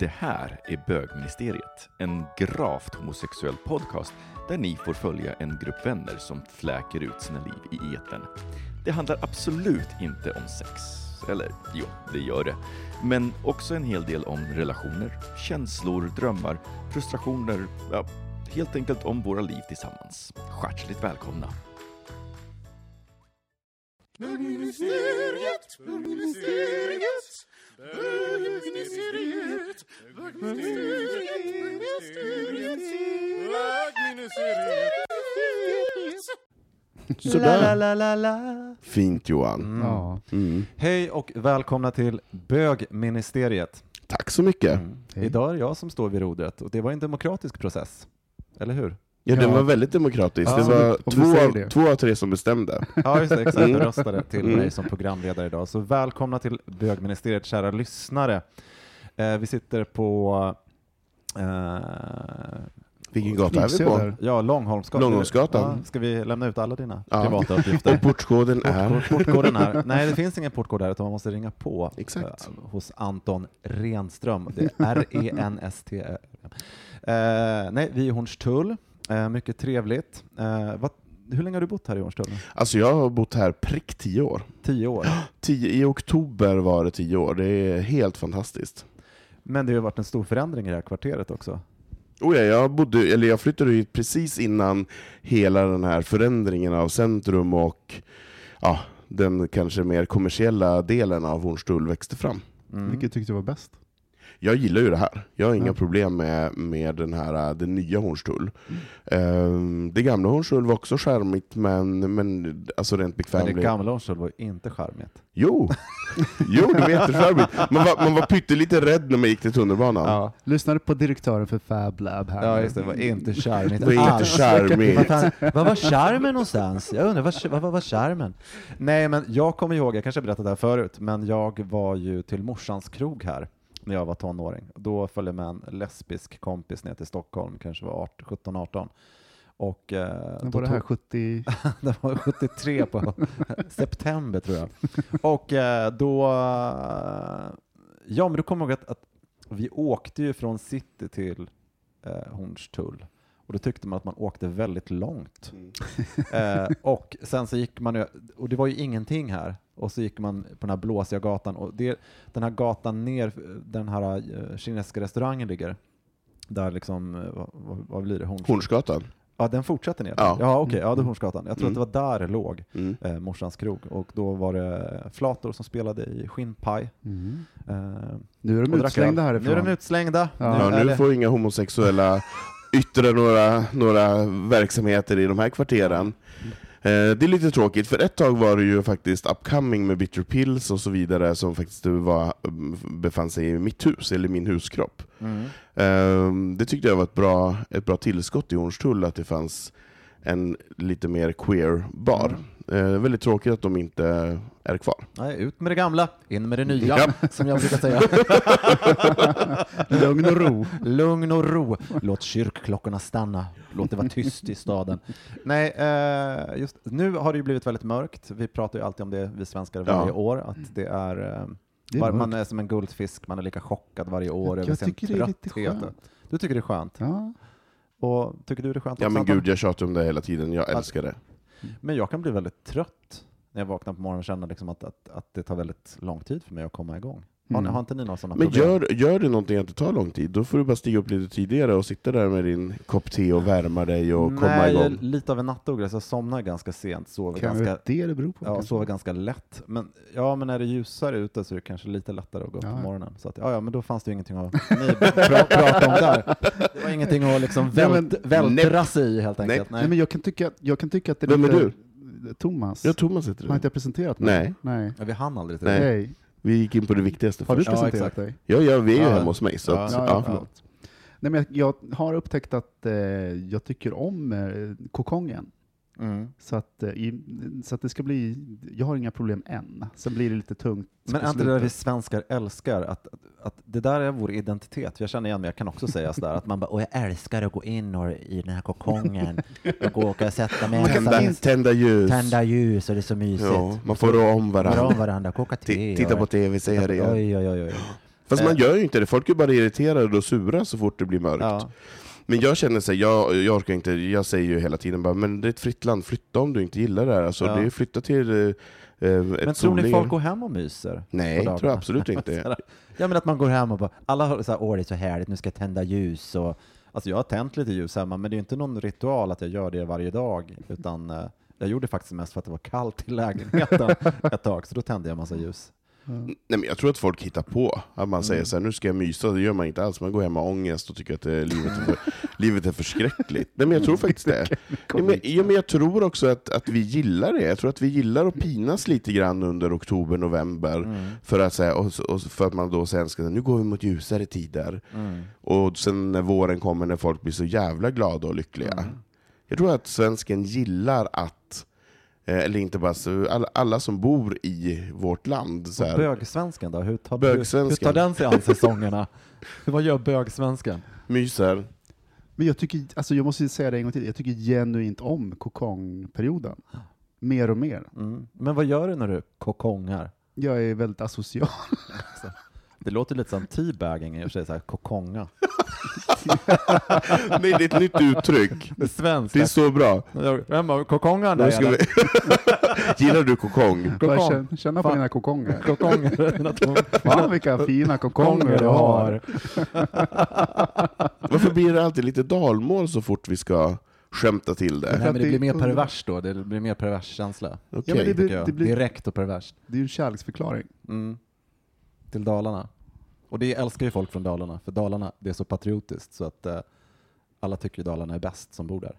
Det här är Bögministeriet, en gravt homosexuell podcast där ni får följa en grupp vänner som fläker ut sina liv i etern. Det handlar absolut inte om sex. Eller jo, det gör det. Men också en hel del om relationer, känslor, drömmar, frustrationer, ja, helt enkelt om våra liv tillsammans. Skärtsligt välkomna! Bögministeriet, bögministeriet, bögministeriet. Sådär. La, la, la, la. Fint Johan. Mm. Ja. Mm. Hej och välkomna till Bögministeriet. Tack så mycket. Hej. Idag är det jag som står vid rodret och det var en demokratisk process. Eller hur? Ja, den var väldigt demokratisk. Ja, det var du två av, det. två av tre som bestämde. Ja, just det. Exakt. Mm. Jag röstade till Mm. mig som programledare idag. Så välkomna till Bögministeriet, kära lyssnare. Eh, vi sitter på eh, Vilken gata är vi på? ja, Långholmsgatan. Långholmsgatan. Ja, ska vi lämna ut alla dina Ja. privata uppgifter? Och portkoden är? Portkod- Portkoden är, nej det finns ingen portkod där utan man måste ringa på Exakt. eh, hos Anton Renström. Det är R-E-N-S-T. Eh, nej, vi är Hornstull. Eh, mycket trevligt. Eh, vad, hur länge har du bott här i Hornstull? Alltså jag har bott här prick tio år. Tio år. Tio, I oktober var det tio år. Det är helt fantastiskt. Men det har varit en stor förändring i det här kvarteret också. Oh ja, jag, bodde, eller jag flyttade hit precis innan hela den här förändringen av centrum och ja, den kanske mer kommersiella delen av Hornstull växte fram. Mm. Vilket tyckte du var bäst? Jag gillar ju det här. Jag har inga Ja. problem med, med den här, det nya Hornstull. Ehm, det gamla Hornstull var också charmigt, men, men alltså rent Men det bekvämligt. gamla Hornstull var inte charmigt. Jo, jo det var jättecharmigt. Man var, man var pyttelite rädd när man gick till tunnelbanan. Ja, Lyssnade på direktören för Fab Lab här. ja just det, var inte charmigt Det var inte charmigt. Vad var charmen någonstans? Jag undrar, vad, vad, vad var charmen? Nej, men jag kommer ihåg, jag kanske har berättat det här förut, men jag var ju till morsans krog här när jag var tonåring. Då följde jag med en lesbisk kompis ner till Stockholm, kanske var 17-18. Och, eh, var det här tog- 70? det var 73 på september tror jag. Och eh, då, ja men då kommer ihåg att, att vi åkte ju från city till eh, Hornstull. Och då tyckte man att man åkte väldigt långt. Eh, och sen så gick man, och det var ju ingenting här. Och så gick man på den här blåsiga gatan och det, den här gatan ner, den här eh, kinesiska restaurangen ligger. Där liksom, eh, vad, vad, blir det? Horns- Hornsgatan. Ja, den fortsätter ner? Ja. ja okej, ja det är Hornsgatan. Jag tror Mm. att det var där det låg, Mm. eh, morsans krog. Och då var det flator som spelade i skinnpaj. Mm. Eh, Nu är de utslängda härifrån. Nu är de utslängda. Ja. Ja, är nu får inga homosexuella yttra några, några verksamheter i de här kvarteren. Eh, det är lite tråkigt, för ett tag var det ju faktiskt upcoming med Bitter Pills och så vidare som faktiskt var, befann sig i mitt hus, eller min huskropp. Mm. Eh, det tyckte jag var ett bra, ett bra tillskott i Hornstull, att det fanns en lite mer queer bar. Eh, väldigt tråkigt att de inte är kvar. Nej, ut med det gamla, in med det nya, Ja. som jag brukar säga. Lugn och ro. Lugn och ro. Låt kyrkklockorna stanna. Låt det vara tyst i staden. Nej, eh, just nu har det ju blivit väldigt mörkt. Vi pratar ju alltid om det, vi svenskar, varje Ja. år, att det är, eh, är man är som en guldfisk, man är lika chockad varje år Jag över sin tycker det är lite trötthet. skönt. Du tycker det är skönt? Ja. Och tycker du det är skönt Ja men gud, jag tjatar om det hela tiden, jag älskar det. Mm. Men jag kan bli väldigt trött när jag vaknar på morgonen och känner liksom att, att, att det tar väldigt lång tid för mig att komma igång. Har, Mm. har inte ni några sådana Men problem? gör, gör det någonting att det tar lång tid, då får du bara stiga upp lite tidigare och sitta där med din kopp te och värma dig och komma Nej, jag är igång. lite av en nattuggla, så jag somnar ganska sent, sover Kan ganska, det det beror på? ja, kanske? sover ganska lätt. Men, ja, men när det är ljusare ute så är det kanske lite lättare att gå upp Ja, på morgonen. Så att, ja, ja, men då fanns det ju ingenting att ni pra, prata om där. Det var ingenting att liksom Nej, vält, vältra sig i helt Nej. enkelt. Nej, men jag kan tycka, jag kan tycka att det är Vem är lite... Thomas. Ja, Thomas heter Har inte du. jag presenterat mig? Nej. Nej. Ja, vi hann aldrig till Nej. det. Vi gick in på det viktigaste Har du först. Ja, presenterat exakt. dig? Ja, ja, vi är ju Ja. hemma hos mig. Så att, Ja, ja. Nej, men jag, jag har upptäckt att eh, jag tycker om eh, kokongen. Mm. Så att, eh, så att det ska bli, jag har inga problem än. Sen blir det lite tungt Men är inte det där vi svenskar älskar? Att, att det där är vår identitet. Jag känner igen mig, jag kan också säga sådär att man bara, åh jag älskar att gå in och, i den här kokongen och gå och sätta mig Tända, inte- tända ljus. tända ljus och det är så mysigt. Ja, man får rå om Vara om varandra. varandra, koka te. Titta på och- tv-serier. Oj, oj, oj. oj. Fast Eh. man gör ju inte det, folk är bara irriterade och sura så fort det blir mörkt. Ja. Men jag känner så här, jag, jag orkar inte, jag säger ju hela tiden bara, men det är ett fritt land, flytta om du inte gillar det här. Alltså, Ja. det är flytta till eh, eh, ett Men tror ni folk går hem och myser? Nej, på tror jag absolut inte. ja, men att man går hem och bara, alla har så här, åh det är så härligt, nu ska jag tända ljus och Alltså jag har tänt lite ljus hemma, men det är inte någon ritual att jag gör det varje dag, utan eh, jag gjorde faktiskt mest för att det var kallt i lägenheten ett tag, så då tände jag massa ljus. Nej, men jag tror att folk hittar på. Att man säger så här, nu ska jag mysa, det gör man inte alls. Man går hem med ångest och tycker att eh, livet, är för, livet är förskräckligt. Nej, men jag tror faktiskt det. Ja, men, ja, men jag tror också att, att vi gillar det. Jag tror att vi gillar att pinas lite grann under oktober, november. För, att, säga, och, och för att man då sen ska nu går vi mot ljusare tider. Och sen när våren kommer, när folk blir så jävla glada och lyckliga. Jag tror att svensken gillar att eller inte bara så, alla, alla som bor i vårt land. Så Och här, bögsvenskan då? Hur tar, Bögsvenskan. hur tar den sig an säsongerna? Vad gör bögsvenskan? myser. Men jag tycker, alltså jag måste säga det en gång till, jag tycker genuint om kokongperioden. Mer och mer. Mm. Men vad gör du när du kokongar? Jag är väldigt asocial. Det låter lite som teabagging i och för sig, så här, kokonga. Nej, det är ett nytt uttryck. Det är svenskt. Det är så bra. Vem har kokongan där ska vi... Gillar du kokong? Kokong. känna, på Fan. dina kokonger. Kokonger. Fan vilka fina kokonger du har. Varför blir det alltid lite dalmål så fort vi ska skämta till det? Nej, men det blir mer det- pervers då, det blir mer pervers känsla. Okej. Ja, men det blir- tycker jag. blir- Direkt och perverst. Det är ju en kärleksförklaring. Mm. Till Dalarna. Och det älskar ju folk från Dalarna, för Dalarna det är så patriotiskt så att eh, alla tycker Dalarna är bäst som bor där.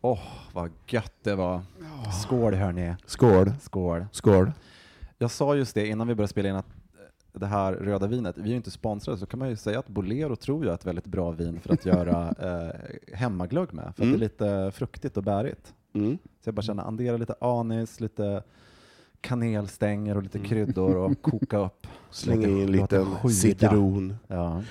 Åh, vad gött det var. Skål hörni. Skål. Skål. Skål. Jag sa just det innan vi började spela in att eh, det här röda vinet, vi är ju inte sponsrade, så kan man ju säga att Bolero tror jag är ett väldigt bra vin för att göra eh, hemmaglögg med, för att Mm. det är lite fruktigt och bärigt. Mm. Så jag bara känner, addera lite anis, lite kanelstänger och lite kryddor och koka upp. Släng Låter- in en liten citron. Ja.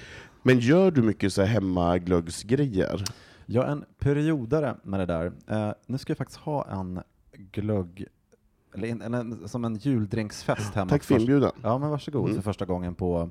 Men gör du mycket så hemmaglöggsgrejer? Jag är en periodare med det där. Eh, nu ska jag faktiskt ha en glögg, eller, en, eller en, som en juldrinksfest hemma. Tack för inbjudan. Ja, men varsågod Mm. för första gången på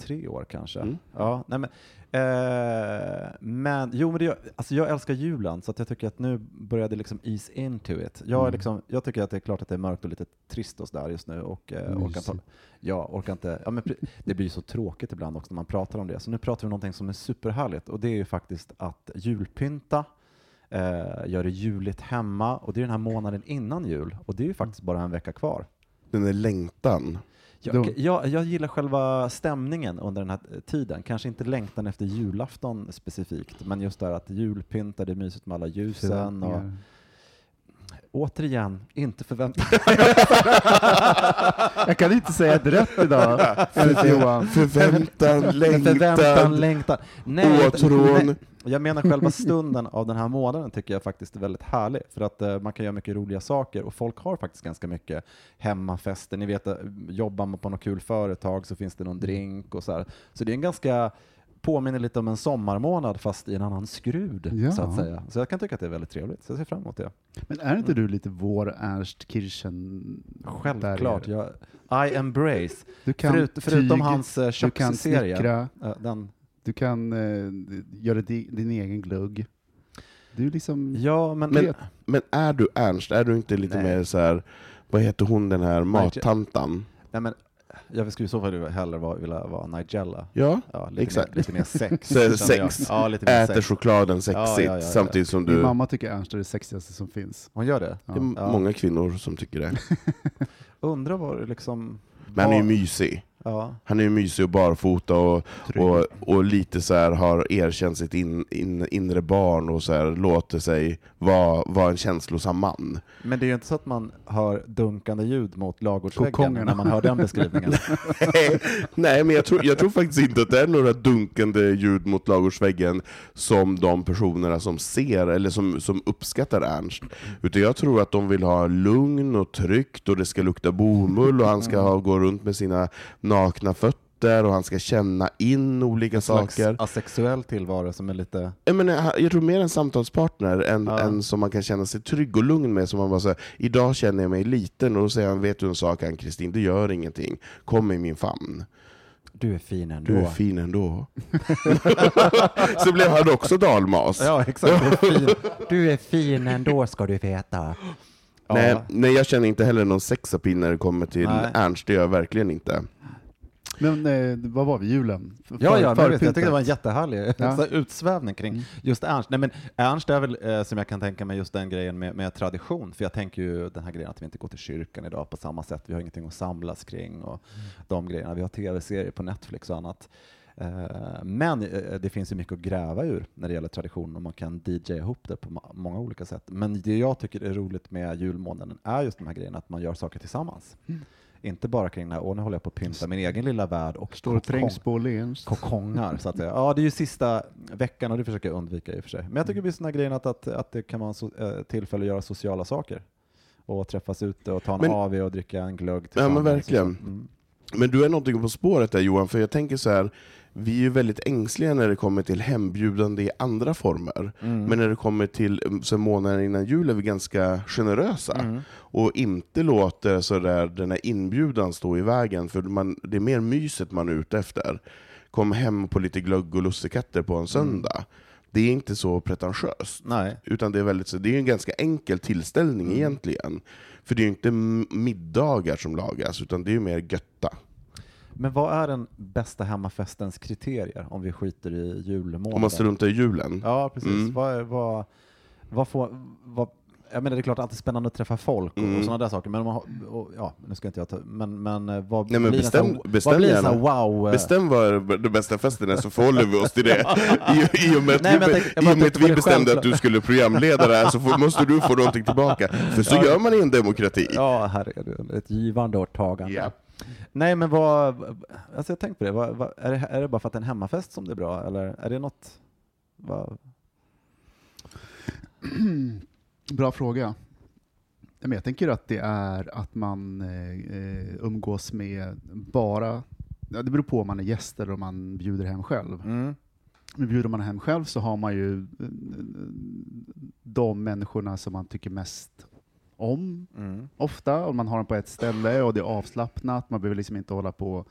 tre år kanske. Mm. Ja, nej men, eh, men, jo men det, gör- alltså jag älskar julen så att jag tycker att nu börjar det liksom ease into it. Jag, Mm. liksom, jag tycker att det är klart att det är mörkt och lite trist och sådär just nu och eh, orkar inte, ja, orkar inte, ja men det blir så tråkigt ibland också när man pratar om det. Så nu pratar vi om någonting som är superhärligt och det är ju faktiskt att julpynta, eh, göra det juligt hemma och det är den här månaden innan jul och det är ju faktiskt bara en vecka kvar. Den är längtan. Jag, jag, jag gillar själva stämningen under den här tiden. Kanske inte längtan efter julafton specifikt, men just det här att julpynta, det är mysigt med alla ljusen. Och. Återigen, inte förväntan. Jag kan inte säga ett rätt idag, enligt Johan. Förväntan, Förväntan, längtan, längtan. Nej, åtrån. nej, jag menar själva stunden av den här månaden tycker jag faktiskt är väldigt härlig, för att eh, man kan göra mycket roliga saker och folk har faktiskt ganska mycket hemmafester. Ni vet, eh, jobbar man på något kul företag så finns det någon drink och så här. Så det är en ganska påminner lite om en sommarmånad fast i en annan skrud, Ja. så att säga. Så jag kan tycka att det är väldigt trevligt, så jag ser fram emot det. Men är inte du lite vår Ernst Kirchen? Självklart, jag, I embrace. Du kan Förut, förutom tyg, hans eh, du kan köksserie. snickra, Den, du kan eh, göra di, din egen glugg. Du är liksom... ja, men, Men- Men är du Ernst? Är du inte lite Nej. mer så här vad heter hon den här mattantan? Nej, men jag skulle i så fall hellre vara, vilja vara Nigella. Ja, Ja, lite, Exakt. Mer, lite mer sex. Sex. Ja, lite mer äter sex. chokladen sexigt Ja, ja, ja, ja. samtidigt som Min du... mamma tycker Ernst är det sexigaste som finns. Hon gör det? Det är Ja. många kvinnor som tycker det. Undrar det liksom... Men han är ju mysig. Ja. Han är ju mysig och barfota och, och, och lite så här har erkänt sitt in, in, inre barn och så här låter sig vara, vara en känslosam man. Men det är ju inte så att man hör dunkande ljud mot ladugårdsväggen när man hör den beskrivningen. Nej, men jag tror, jag tror faktiskt inte att det är några dunkande ljud mot ladugårdsväggen som de personerna som ser eller som, som uppskattar Ernst. Utan jag tror att de vill ha lugn och tryggt och det ska lukta bomull och han ska ha, gå runt med sina nakna fötter och han ska känna in olika slags saker. asexuell tillvaro som är lite... Jag, menar, jag tror mer en samtalspartner än, Ja. än som man kan känna sig trygg och lugn med. Som man bara säger, idag känner jag mig liten, och då säger han, vet du en sak Ann-Kristin, det gör ingenting. Kom i min famn. Du är fin ändå. Du är fin ändå. så blev han också dalmas. Ja, exakt. Du är, fin. du är fin ändå ska du veta. Ja. Nej, nej, jag känner inte heller någon sexapil när det kommer till Nej. Ernst, det gör jag verkligen inte. Men eh, vad var vi, julen? För- Ja, ja men jag, vet, jag tyckte det var en jättehärlig Ja. så här utsvävning kring just Ernst. Nej, men Ernst är väl, eh, som jag kan tänka mig, just den grejen med, med tradition. För jag tänker ju den här grejen att vi inte går till kyrkan idag på samma sätt. Vi har ingenting att samlas kring och de grejerna. Vi har tv-serier på Netflix och annat. Eh, Men eh, det finns ju mycket att gräva ur när det gäller tradition och man kan DJ ihop det på många olika sätt. Men det jag tycker är roligt med julmånaden är just de här grejerna, att man gör saker tillsammans. Inte bara kring den här, åh nu håller jag på att pynta min egen lilla värld och Står kokong- kokongar, så att säga. Ja, det är ju sista veckan och det försöker jag undvika i och för sig. Men jag tycker det blir sådana grejer att, att, att det kan vara so, eh, tillfälle att göra sociala saker. Och träffas ute och ta en Men- AV och dricka en glögg Ja, men verkligen. så. Mm. Men du är någonting på spåret där Johan, för jag tänker så här, vi är ju väldigt ängsliga när det kommer till hembjudande i andra former. Mm. Men när det kommer till mm, så månader innan jul är vi ganska generösa. Mm. Och inte låter så där, den här inbjudan stå i vägen, för man, det är mer myset man är ute efter. Kom hem på lite glögg och lussekatter på en söndag. Det är inte så pretentiöst. Nej. Utan det är, väldigt, det är en ganska enkel tillställning Mm. egentligen. För det är ju inte middagar som lagas, utan det är mer götta. Men vad är den bästa hemmafestens kriterier om vi skiter i julmånaden? Om man struntar i julen. Ja, precis. Mm. Vad, vad, vad får... Vad, jag menar, det är klart är spännande att träffa folk och, Mm. och sådana där saker, men, om man, har- och, ja, nu ska inte jag ta, men, men eh, vad Nej, men blir bestäm- sån, bestäm vad blir gärna. wow... eh, Bestäm vad den bästa festen är så förhåller vi oss till det. I, i och med att, Nej, vi, tänkte- i och med att vi bestämde att du skulle programleda det här så får, måste du få någonting tillbaka. För så Ja. gör man i en demokrati. Ja, här är det ett givande och tagande. Ja. Nej, men vad... Alltså jag tänkte på det. Vad, vad, är det. Är det bara för att det är en hemmafest som det är bra, eller är det något... Vad, Bra fråga. Men jag tänker att det är att man eh, umgås med bara, det beror på om man är gäst eller om man bjuder hem själv. mm. Men bjuder man hem själv så har man ju eh, de människorna som man tycker mest om Mm. ofta, och man har dem på ett ställe och det är avslappnat, man behöver liksom inte hålla på och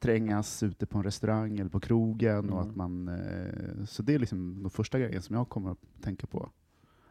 trängas ute på en restaurang eller på krogen. Och Mm. att man, eh, så det är liksom den första grejen som jag kommer att tänka på.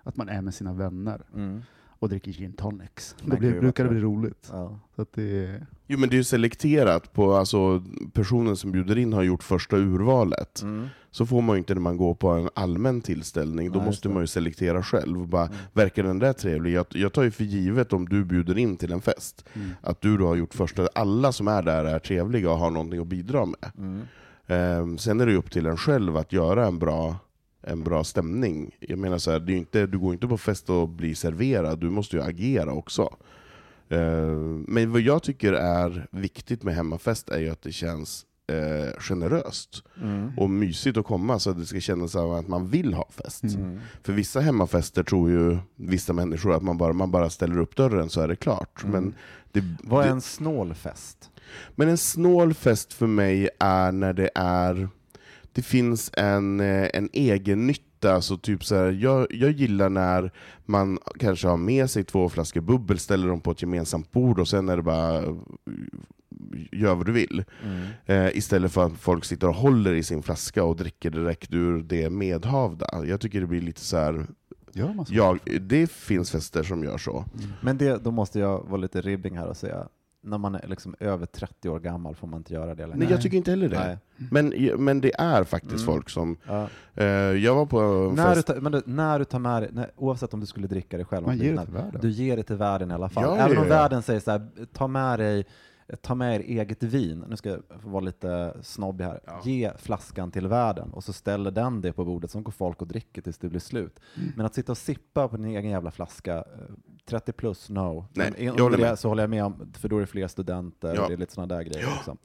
Att man är med sina vänner Mm. och dricker gin tonics. Då blir, brukar det bli roligt. Ja. Så att det, Jo men det är ju selekterat på, alltså personen som bjuder in har gjort första urvalet. Mm. Så får man ju inte när man går på en allmän tillställning, då Nej, måste man ju selektera själv. Bara, Mm. Verkar den där trevlig? Jag, jag tar ju för givet om du bjuder in till en fest, mm. att du då har gjort första, alla som är där är trevliga och har någonting att bidra med. Mm. Ehm, sen är det upp till en själv att göra en bra, en bra stämning. Jag menar så här, det är inte, du går inte på fest och blir serverad, du måste ju agera också. Ehm, men vad jag tycker är viktigt med hemmafest är ju att det känns eh, generöst Mm. och mysigt att komma så att det ska kännas som att man vill ha fest. Mm. För vissa hemmafester tror ju vissa människor att man bara, man bara ställer upp dörren så är det klart. Mm. Men, det, Vad är det, en snål fest? men en snål fest för mig är när det är det finns en, eh, en egen nytta. Så typ så här, jag, jag gillar när man kanske har med sig två flaskor bubbel, ställer dem på ett gemensamt bord och sen är det bara gör vad du vill. Mm. Eh, istället för att folk sitter och håller i sin flaska och dricker direkt ur det medhavda. Jag tycker det blir lite så här Gör man så? Jag, det finns fester som gör så. Men det, då måste jag vara lite ribbing här och säga, när man är liksom över 30 år gammal får man inte göra det längre. Nej, jag tycker inte heller det. Nej. Men, men det är faktiskt Mm. folk som... Ja. Eh, jag var på en När, du fest... tar, men du, när du tar med dig, när, oavsett om du skulle dricka det själv, Man ger det till världen. du ger det till världen i alla fall. Ja, Även om ja. världen säger så här, ta med dig Ta med er eget vin, nu ska jag vara lite snobbig här. Ge flaskan till världen och så ställer den det på bordet, så går folk och dricker tills det blir slut. Mm. Men att sitta och sippa på din egen jävla flaska, eh, 30 plus, no. Nej, Men jag håller det med. så håller jag med om, för då är det fler studenter Ja. och det är lite sådana där grejer också.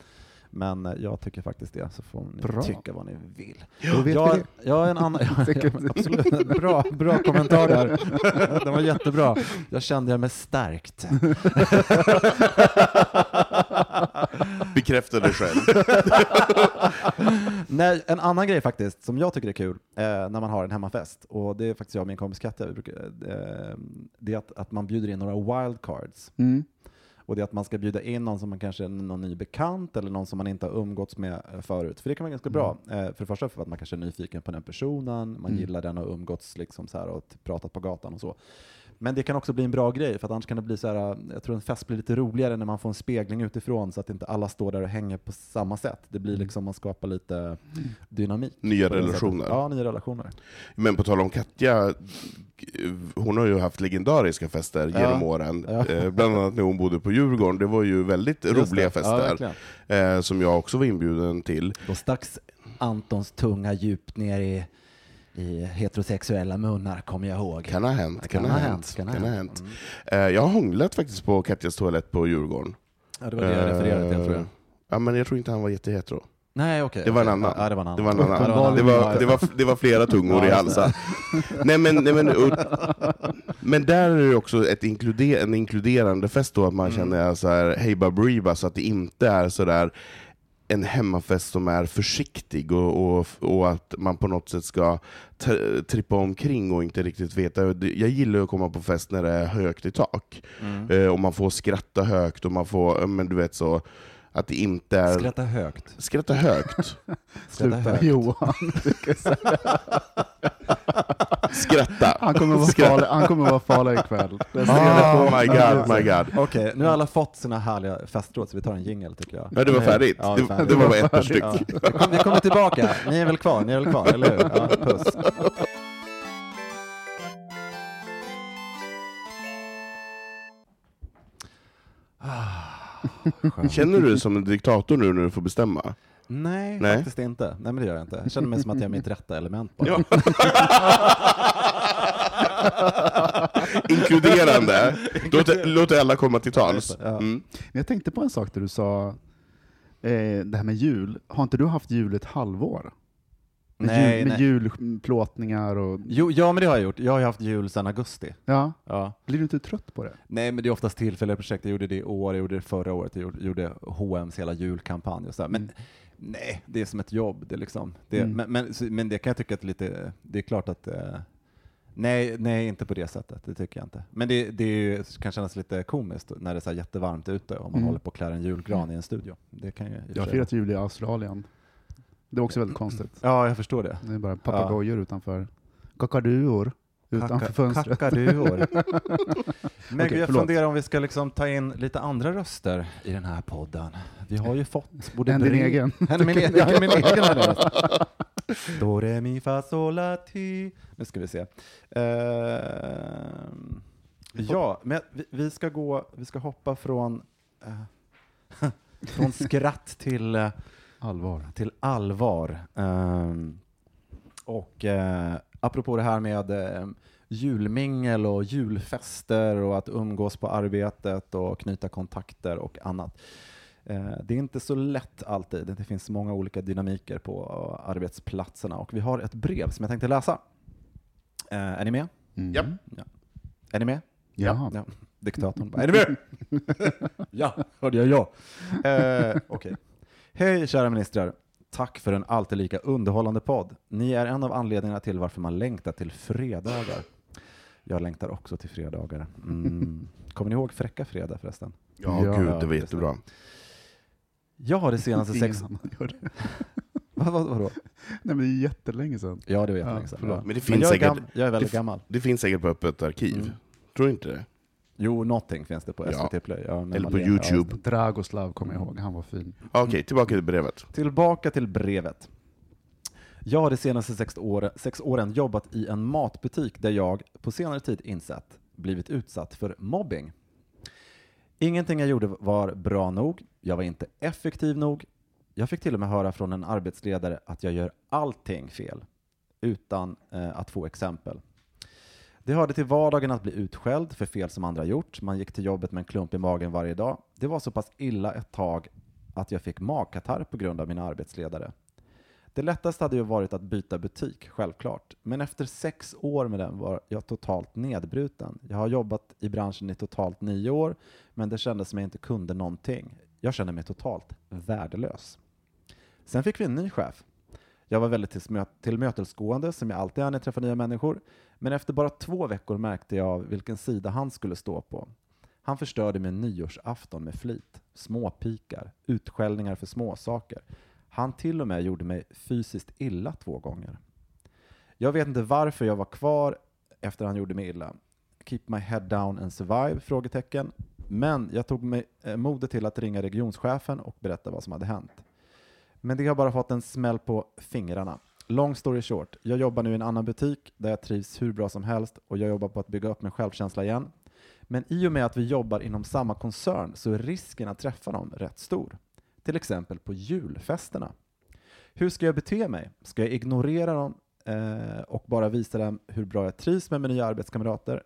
Men eh, jag tycker faktiskt det, så får ni Bra. tycka vad ni vill. Då vet jag, vi det. jag är en annan... Ja, ja, absolut. Bra, bra kommentar där. Den var jättebra. Jag kände jag mig stärkt. Bekräfta dig själv. Nej, en annan grej faktiskt, som jag tycker är kul, eh, när man har en hemmafest, och det är faktiskt jag och min kompis Katja, vi brukar, eh, det är att, att man bjuder in några wildcards. Mm. Och det är att man ska bjuda in någon som man kanske är någon ny bekant eller någon som man inte har umgåtts med eh, förut. För det kan vara ganska bra. Eh, för det första för att man kanske är nyfiken på den personen, man Mm. gillar den och umgåtts liksom så här och pratat på gatan och så. Men det kan också bli en bra grej, för att annars kan det bli så här, jag tror en fest blir lite roligare när man får en spegling utifrån så att inte alla står där och hänger på samma sätt. Det blir liksom, man skapar lite dynamik. Nya relationer. Ja, nya relationer. Men på tal om Katja, hon har ju haft legendariska fester Ja. genom åren. Ja. Eh, bland annat när hon bodde på Djurgården. Det var ju väldigt Just roliga det. Ja, fester, verkligen. eh, som jag också var inbjuden till. Då stacks Antons tunga djupt ner i, i heterosexuella munnar, kommer jag ihåg. Kan ha hänt. Det Kan, ha hänt. kan Kan ha hänt. hänt. Mm. Jag har hånglat faktiskt på Katjas toalett på Djurgården. Ja, det var det jag refererade till, tror jag. Eh, Ja, men jag tror inte han var jättehetero. Nej, okej. Det var en annan. Ja, det var en annan. Det var en annan. Ja, Det var, det var, det var flera tungor i halsen. Nej, men, nej, men, och, men där är det också ett inkluder, en inkluderande fest då, att man Mm. känner så här, hej baberiba, så att det inte är så där en hemmafest som är försiktig och, och, och att man på något sätt ska trippa omkring och inte riktigt veta. Jag gillar att komma på fest när det är högt i tak. Mm. Eh, och man får skratta högt och man får, men du vet så, att det inte är... Skratta högt. Skratta högt. Skratta Sluta högt. Johan. Skratta. Han kommer vara Skratta. farlig, han kommer vara farlig ikväll. Det Oh my god, my god. Okej, nu har alla fått sina härliga festråd, så vi tar en jingel tycker jag. Ja, det var färdigt. Ja, det, är färdigt. det var bara ett par styck. Ja. Kom, vi kommer tillbaka. Ni är väl kvar? Ni är väl kvar, eller hur? Ja, puss. Känner du dig som en diktator nu när du får bestämma? Nej, Nej. faktiskt inte. Nej, men det gör jag inte. Jag känner mig som att jag är mitt rätta element bara. Inkluderande. Låt, låt alla komma till tals. Ja. Mm. Men jag tänkte på en sak där du sa, eh, det här med jul. Har inte du haft jul ett halvår? Nej, med nej. julplåtningar och... Jo, ja, men det har jag gjort. Jag har ju haft jul sedan augusti. Ja, Ja. blir du inte trött på det? Nej, men det är oftast tillfälliga projekt. Jag gjorde det i år, jag gjorde det förra året, jag gjorde, H&M's hela julkampanj och så här. Men nej, det är som ett jobb. Det liksom, det, Mm. men, men, men det kan jag tycka att lite, det är klart att eh, Nej, nej, inte på det sättet. Det tycker jag inte. Men det, det är kan kännas lite komiskt när det är så jättevarmt ute och man Mm. håller på att klä en julgran i en studio. Det kan för Jag har firat jul i Australien. Det är också väldigt konstigt. Ja, jag förstår det. Det är bara papegojor utanför. Kakaduor utanför fönstret. Kakaduor. Men Okej, jag förlåt. funderar om vi ska liksom ta in lite andra röster i den här podden. Vi har ju fått både Än din egen. Än min, egen, min egen röst. Do, re, mi, fa, sol, la, ti. Nu ska vi se. Ehm, ja, men vi, vi ska gå, vi ska hoppa från, eh, från skratt till eh, Allvar. till allvar. Um, och uh, apropå det här med uh, julmingel och julfester och att umgås på arbetet och knyta kontakter och annat. Eh, det är inte så lätt alltid. Det finns många olika dynamiker på arbetsplatserna och vi har ett brev som jag tänkte läsa. Är ni med? Mm. Japp. Är ni med? Jaha. Ja. Diktatorn bara, är du med? ja, hörde jag ja. Eh, Okej. Hej kära ministrar. Tack för en alltid lika underhållande podd. Ni är en av anledningarna till varför man längtar till fredagar. Jag längtar också till fredagar. Mm. Kommer ni ihåg Fräcka Fredag förresten? Ja, Ja, gud, det var jättebra. Jag har det senaste sex... Vad, vad, vadå? Nej men det är jättelänge sedan. Ja, det var jättelänge sedan. Ja. Men det finns jag, är säkert- gam- jag är väldigt det- gammal. Det finns säkert på Öppet arkiv. Mm. Tror du inte det? Jo, någonting finns det på Ja. SVT Play. Ja, Eller på Malena. Ja, Youtube. Dragoslav kommer jag ihåg, han var fin. Okej, tillbaka till brevet. Tillbaka till brevet. Jag har de senaste sex, år, sex åren jobbat i en matbutik där jag på senare tid insett blivit utsatt för mobbing. Ingenting jag gjorde var bra nog, jag var inte effektiv nog. Jag fick till och med höra från en arbetsledare att jag gör allting fel, utan eh, att få exempel. Det hörde till vardagen att bli utskälld för fel som andra gjort. Man gick till jobbet med en klump i magen varje dag. Det var så pass illa ett tag att jag fick magkatarr på grund av mina arbetsledare. Det lättaste hade ju varit att byta butik, självklart. Men efter sex år med den var jag totalt nedbruten. Jag har jobbat i branschen i totalt nio år, men det kändes som jag inte kunde någonting. Jag kände mig totalt värdelös. Sen fick vi en ny chef. Jag var väldigt tillmötesgående, som jag alltid är när jag träffar nya människor. Men efter bara två veckor märkte jag vilken sida han skulle stå på. Han förstörde min nyårsafton med flit. Småpikar, utskällningar för småsaker. Han till och med gjorde mig fysiskt illa två gånger. Jag vet inte varför jag var kvar efter han gjorde mig illa. Keep my head down and survive? Frågetecken. Men jag tog mig eh, modet till att ringa regionschefen och berätta vad som hade hänt. Men det har bara fått en smäll på fingrarna. Long story short, jag jobbar nu i en annan butik där jag trivs hur bra som helst och jag jobbar på att bygga upp min självkänsla igen. Men i och med att vi jobbar inom samma koncern så är risken att träffa dem rätt stor. Till exempel på julfesterna. Hur ska jag bete mig? Ska jag ignorera dem eh, och bara visa dem hur bra jag trivs med mina nya arbetskamrater?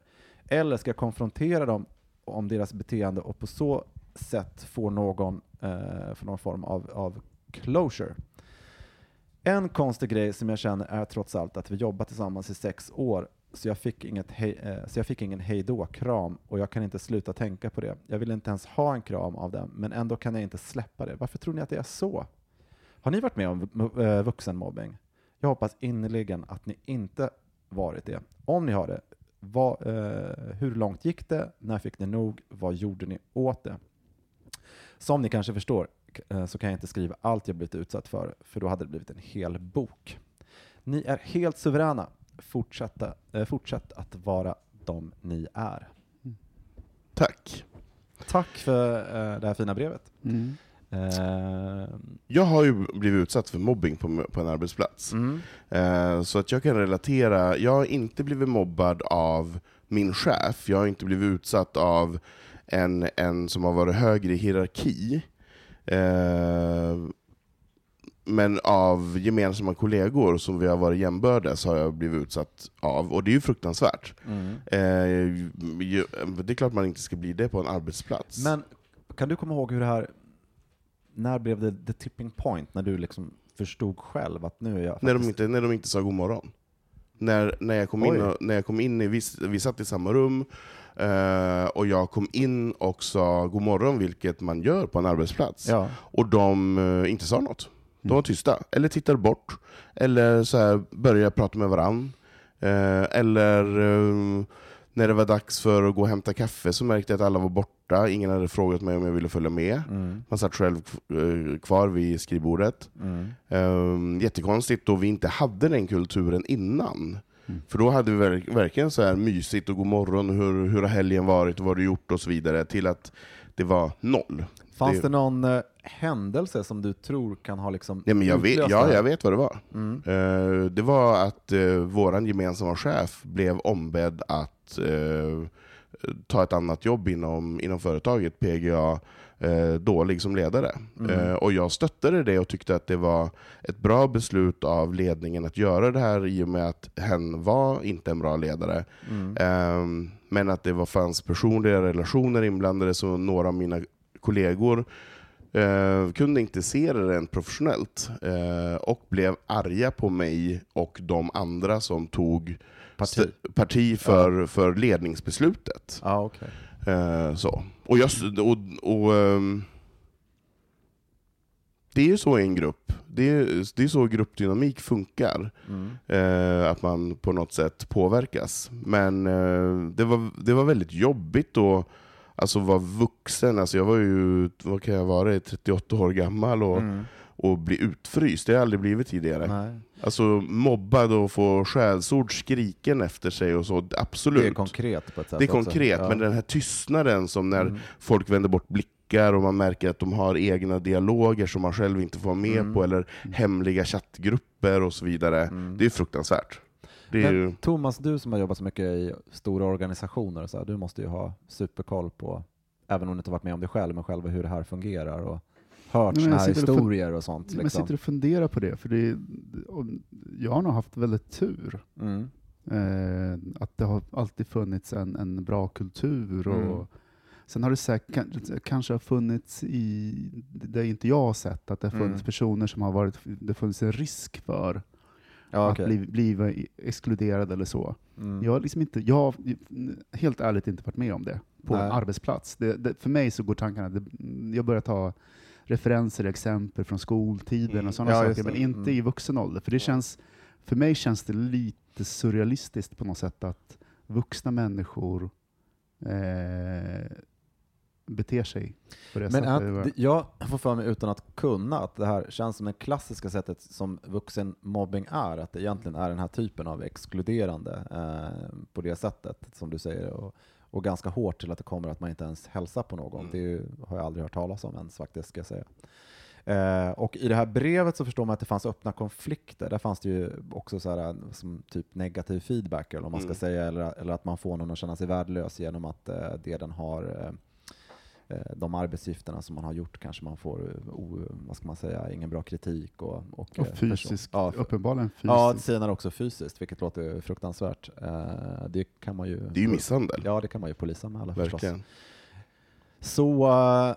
Eller ska jag konfrontera dem om deras beteende och på så sätt få någon, eh, någon form av, av closure? En konstig grej som jag känner är trots allt att vi jobbat tillsammans i sex år, så jag fick, inget hej, eh, så jag fick ingen hejdå-kram och jag kan inte sluta tänka på det. Jag vill inte ens ha en kram av dem, men ändå kan jag inte släppa det. Varför tror ni att det är så? Har ni varit med om eh, vuxenmobbing? Jag hoppas innerligen att ni inte varit det. Om ni har det, vad, eh, hur långt gick det? När fick ni nog? Vad gjorde ni åt det? Som ni kanske förstår så kan jag inte skriva allt jag blivit utsatt för, för då hade det blivit en hel bok. Ni är helt suveräna. Fortsätta, eh, fortsätt att vara de ni är. Tack. Tack för eh, det här fina brevet. Mm. Eh, Jag har ju blivit utsatt för mobbing på, på en arbetsplats. mm. Eh, Så att jag kan relatera, jag har inte blivit mobbad av min chef, jag har inte blivit utsatt av en, en som har varit högre i hierarki. Eh, Men av gemensamma kollegor som vi har varit jämbördes har jag blivit utsatt av, och det är ju fruktansvärt. Mm. Eh, Det är klart man inte ska bli det på en arbetsplats. Men kan du komma ihåg hur det här, när blev det the tipping point, när du liksom förstod själv att nu är jag När de, faktiskt- inte, när de inte sa god morgon. När, när, jag kom in och, när jag kom in, i, vi, vi satt i samma rum, eh, och jag kom in och sa god morgon, vilket man gör på en arbetsplats. Ja. Och de eh, inte sa något. De var tysta, eller tittade bort, eller så här, började prata med varann. Eh, eller när det var dags för att gå och hämta kaffe så märkte jag att alla var borta, ingen hade frågat mig om jag ville följa med. Mm. Man satt själv kvar vid skrivbordet. Mm. Um, jättekonstigt då vi inte hade den kulturen innan. Mm. För då hade vi verk- verkligen så här mysigt och god morgon, hur, hur har helgen varit, vad har du gjort och så vidare, till att det var noll. Fanns Det- det, någon eh, händelse som du tror kan ha liksom Nej, men jag, vet, ja, här? jag vet vad det var. Mm. Eh, det var att uh, vår gemensamma chef blev ombedd att eh, ta ett annat jobb inom, inom företaget, PGA, eh, dålig som ledare. Mm. Eh, och jag stöttade det och tyckte att det var ett bra beslut av ledningen att göra det här i och med att hen var inte en bra ledare. Mm. Ehm, men att det var, fanns personliga relationer inblandade, så några av mina kollegor eh, kunde inte se det rent professionellt eh, och blev arga på mig och de andra som tog Parti. parti för, för ledningsbeslutet. Ja, okej. Eh, så. Och, jag, och, och, ehm, det är ju så i en grupp. Det är, det är så gruppdynamik funkar. Mm. Eh, att man på något sätt påverkas. Men eh, det, var, det var väldigt jobbigt att alltså, vara vuxen. Alltså, jag var ju, vad kan jag vara, 38 år gammal och, Mm. Och bli utfryst. Det har jag aldrig blivit tidigare. Nej. Alltså mobbad och få skällsord skriken efter sig och så, absolut. Det är konkret på ett sätt Det är konkret, Ja. men den här tystnaden som när Mm. folk vänder bort blickar och man märker att de har egna dialoger som man själv inte får vara med Mm. på, eller hemliga chattgrupper och så vidare. Mm. Det är fruktansvärt. Det är ju, Thomas, du som har jobbat så mycket i stora organisationer, så här, du måste ju ha superkoll på, även om du inte varit med om det själv, men själva hur det här fungerar och hört jag här sitter och historier och sånt. Men jag Liksom. sitter och funderar på det, för det, jag har nog haft väldigt tur. Mm. Eh, att det har alltid funnits en, en bra kultur. Och Mm. Sen har det säkert, kan- kanske har funnits i, det inte jag har sett, att det har funnits Mm. personer som har varit, det funnits en risk för Ja, att okej. bli, bli exkluderad eller så. Mm. Jag har liksom inte, jag har helt ärligt inte varit med om det på Nej. en arbetsplats. Det, det, för mig så går tankarna, det, jag börjar ta referenser, exempel från skoltiden Mm. och sådana Ja, saker, men inte Mm. i vuxen ålder. För det känns, för mig känns det lite surrealistiskt på något sätt att vuxna människor eh, beter sig på det Men sättet. att, jag får för mig utan att kunna att det här känns som det klassiska sättet som vuxenmobbing är, att det egentligen är den här typen av exkluderande eh, på det sättet som du säger och, och ganska hårt till att det kommer att man inte ens hälsar på någon. Mm. Det ju, har jag aldrig hört talas om ens faktiskt, ska jag säga. Eh, och i det här brevet så förstår man att det fanns öppna konflikter. Där fanns det ju också så här, som typ negativ feedback, eller vad man ska Mm. säga, eller, eller att man får någon att känna sig värdelös genom att eh, det den har eh, eh, de arbetsuppgifterna som man har gjort kanske man får, eh, o, vad ska man säga, ingen bra kritik och, och, och eh, person- fysisk, Ja, uppenbarligen fysiskt. ja, senare också fysiskt, vilket låter fruktansvärt. Eh, det kan man ju... det är ju misshandel. Ja, det kan man ju polisanmäla förstås. Verkligen. Så eh,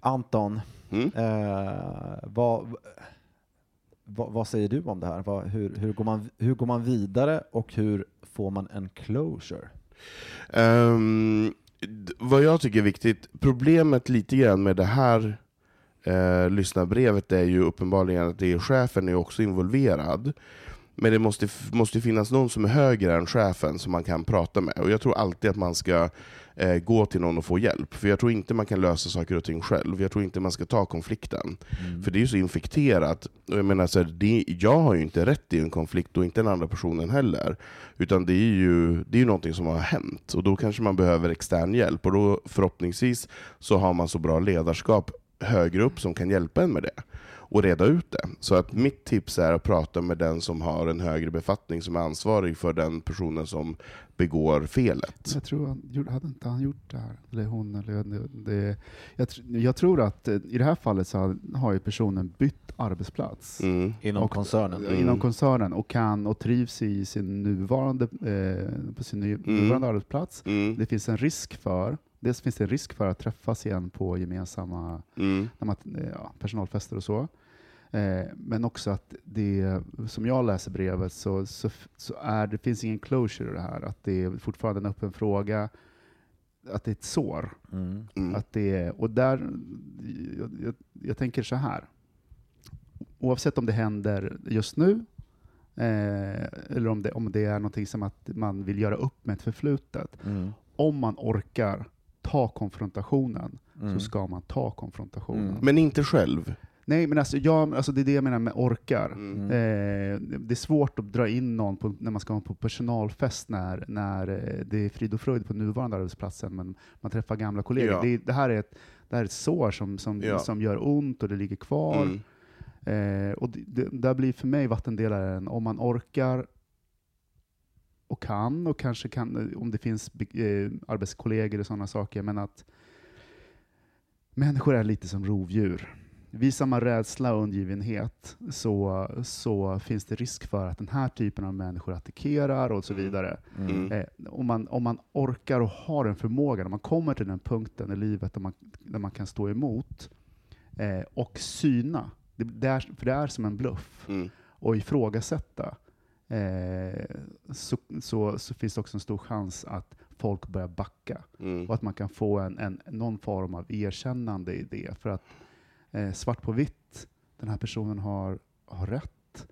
Anton, Mm. eh, vad, vad, vad säger du om det här? Vad, hur, hur, går man, hur går man vidare och hur får man en closure? D- vad jag tycker är viktigt, problemet lite grann med det här eh, lyssnarbrevet är ju uppenbarligen att det är chefen är också involverad. Men det måste, måste finnas någon som är högre än chefen som man kan prata med. Och jag tror alltid att man ska eh, gå till någon och få hjälp. För jag tror inte man kan lösa saker och ting själv. Jag tror inte man ska ta konflikten. Mm. För det är ju så infekterat. Och jag, menar, så här, det, jag har ju inte rätt i en konflikt och inte den andra personen heller. Utan det är ju det är ju någonting som har hänt. Och då kanske man behöver extern hjälp. Och då förhoppningsvis så har man så bra ledarskap högre upp som kan hjälpa en med det. Och reda ut det. Så att mitt tips är att prata med den som har en högre befattning som är ansvarig för den personen som begår felet. Jag tror han, gjorde- hade inte han gjort det här? Eller hon? Eller det, jag, jag tror att eh, i det här fallet så har, ju personen bytt arbetsplats Mm. Inom Och- koncernen? Mm. inom koncernen och kan och trivs i sin nuvarande, eh, på sin ny, nuvarande arbetsplats. Mm. Det finns en risk för, dels finns det en risk för att träffas igen på gemensamma Mm. när man, eh, ja, personalfester och så. Eh, men också att det, som jag läser brevet, så, så, så är det finns ingen closure i det här. Att det är fortfarande en öppen fråga, att det är ett sår. Mm. Mm. Att det är, och där, jag, jag, jag tänker så här. Oavsett om det händer just nu, eh, eller om det, om det är någonting som att man vill göra upp med ett förflutet. Mm. Om man orkar ta konfrontationen, Mm. så ska man ta konfrontationen. Mm. Men inte själv. Nej, men alltså, jag, alltså det är det jag menar med orkar. Mm. Eh, det är svårt att dra in någon på, när man ska vara på personalfest när, när eh, det är frid och fröjd på nuvarande arbetsplatsen, men man träffar gamla kollegor. Ja. Det, det, här är ett, det här är ett sår som, som, Ja. som gör ont och det ligger kvar. Mm. Eh, och det, det, där blir för mig vattendelaren, om man orkar och kan, och kanske kan, om det finns eh, arbetskollegor och sådana saker, men att människor är lite som rovdjur. Visar man rädsla och undgivenhet så, så finns det risk för att den här typen av människor attackerar och så Mm. vidare. Mm. Eh, om, man, om man orkar och har en förmåga, när man kommer till den punkten i livet där man, där man kan stå emot eh, och syna, det, det är, för det är som en bluff, Mm. och ifrågasätta, eh, så, så, så finns det också en stor chans att folk börjar backa Mm. och att man kan få en, en, någon form av erkännande i det. För att eh, svart på vitt, den här personen har, har rätt.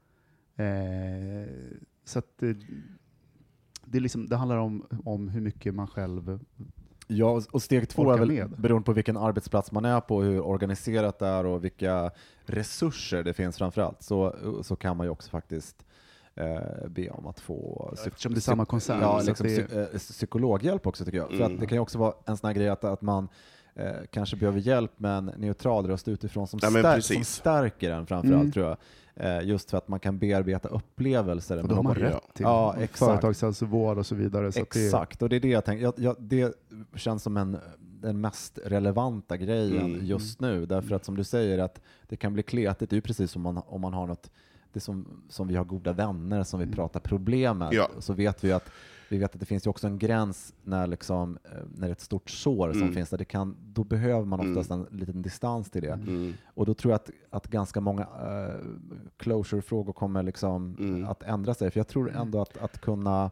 Eh, så att det, det, är liksom, det handlar om, om hur mycket man själv Ja, och- steg två är väl med. beroende på vilken arbetsplats man är på, hur organiserat det är och vilka resurser det finns framförallt, så, så kan man ju också faktiskt eh, be om att få Eftersom det är samma koncern. Ja, liksom, det, psy- eh, psykologhjälp också tycker jag. För Mm. att det kan ju också vara en sån här grej att, att man eh, kanske behöver hjälp med en neutral röst utifrån som, Ja, stär- som stärker en framförallt Mm. tror jag. Eh, just för att man kan bearbeta upplevelser. och då har man rätt till Ja, exakt. företagshälsovård och så vidare. Så att det, Exakt, och det är det jag tänker. Jag, jag, det känns som en, den mest relevanta grejen Mm. just nu. Därför att som du säger, att det kan bli kletigt. Det är ju precis som man, om man har något, det som, som vi har goda vänner som vi Mm. pratar problem med. Ja. Så vet vi att vi vet att det finns ju också en gräns när, liksom, eh, när det är ett stort sår som Mm. finns där. Det kan, då behöver man Mm. oftast en liten distans till det. Mm. Och då tror jag att, att ganska många uh, closure-frågor kommer liksom Mm. att ändra sig. För jag tror ändå att, att kunna...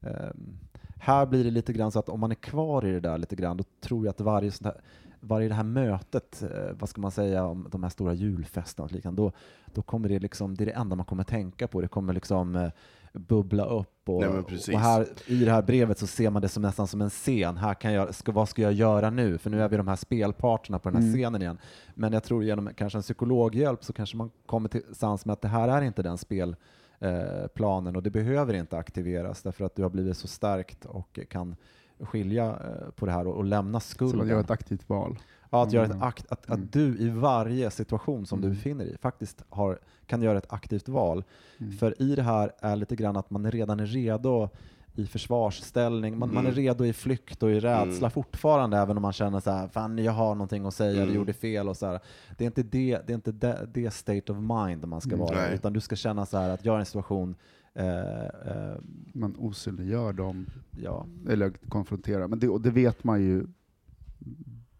ehm, här blir det lite grann så att om man är kvar i det där lite grann, då tror jag att varje, sånt här, varje det här mötet, eh, vad ska man säga om de här stora julfesterna och liknande, då, då kommer det liksom, det är det enda man kommer tänka på. Det kommer liksom bubbla upp och, Nej, och här, i det här brevet så ser man det som nästan som en scen. Här kan jag, ska, vad ska jag göra nu? För nu är vi de här spelparterna på den här Mm. scenen igen. Men jag tror genom kanske en psykologhjälp så kanske man kommer till sans med att det här är inte den spelplanen och det behöver inte aktiveras därför att du har blivit så starkt och kan skilja eh, på det här och, och lämna så skulden. man gör ett aktivt val. Ja, att, göra ett Mm. akt, att, Mm. att du i varje situation som du Mm. befinner dig i faktiskt har, kan göra ett aktivt val. Mm. För i det här är lite grann att man redan är redo i försvarsställning, man, man är Mm. redo i flykt och i rädsla Mm. fortfarande, även om man känner så här, fan jag har någonting att säga, Mm. det gjorde fel och så här. Det är inte det, det, är inte det, det state of mind man ska Mm. vara, Nej. utan du ska känna så här att jag är i en situation, eh, eh, Man osynliggör dem, ja. eller konfronterar. Men det, och det vet man ju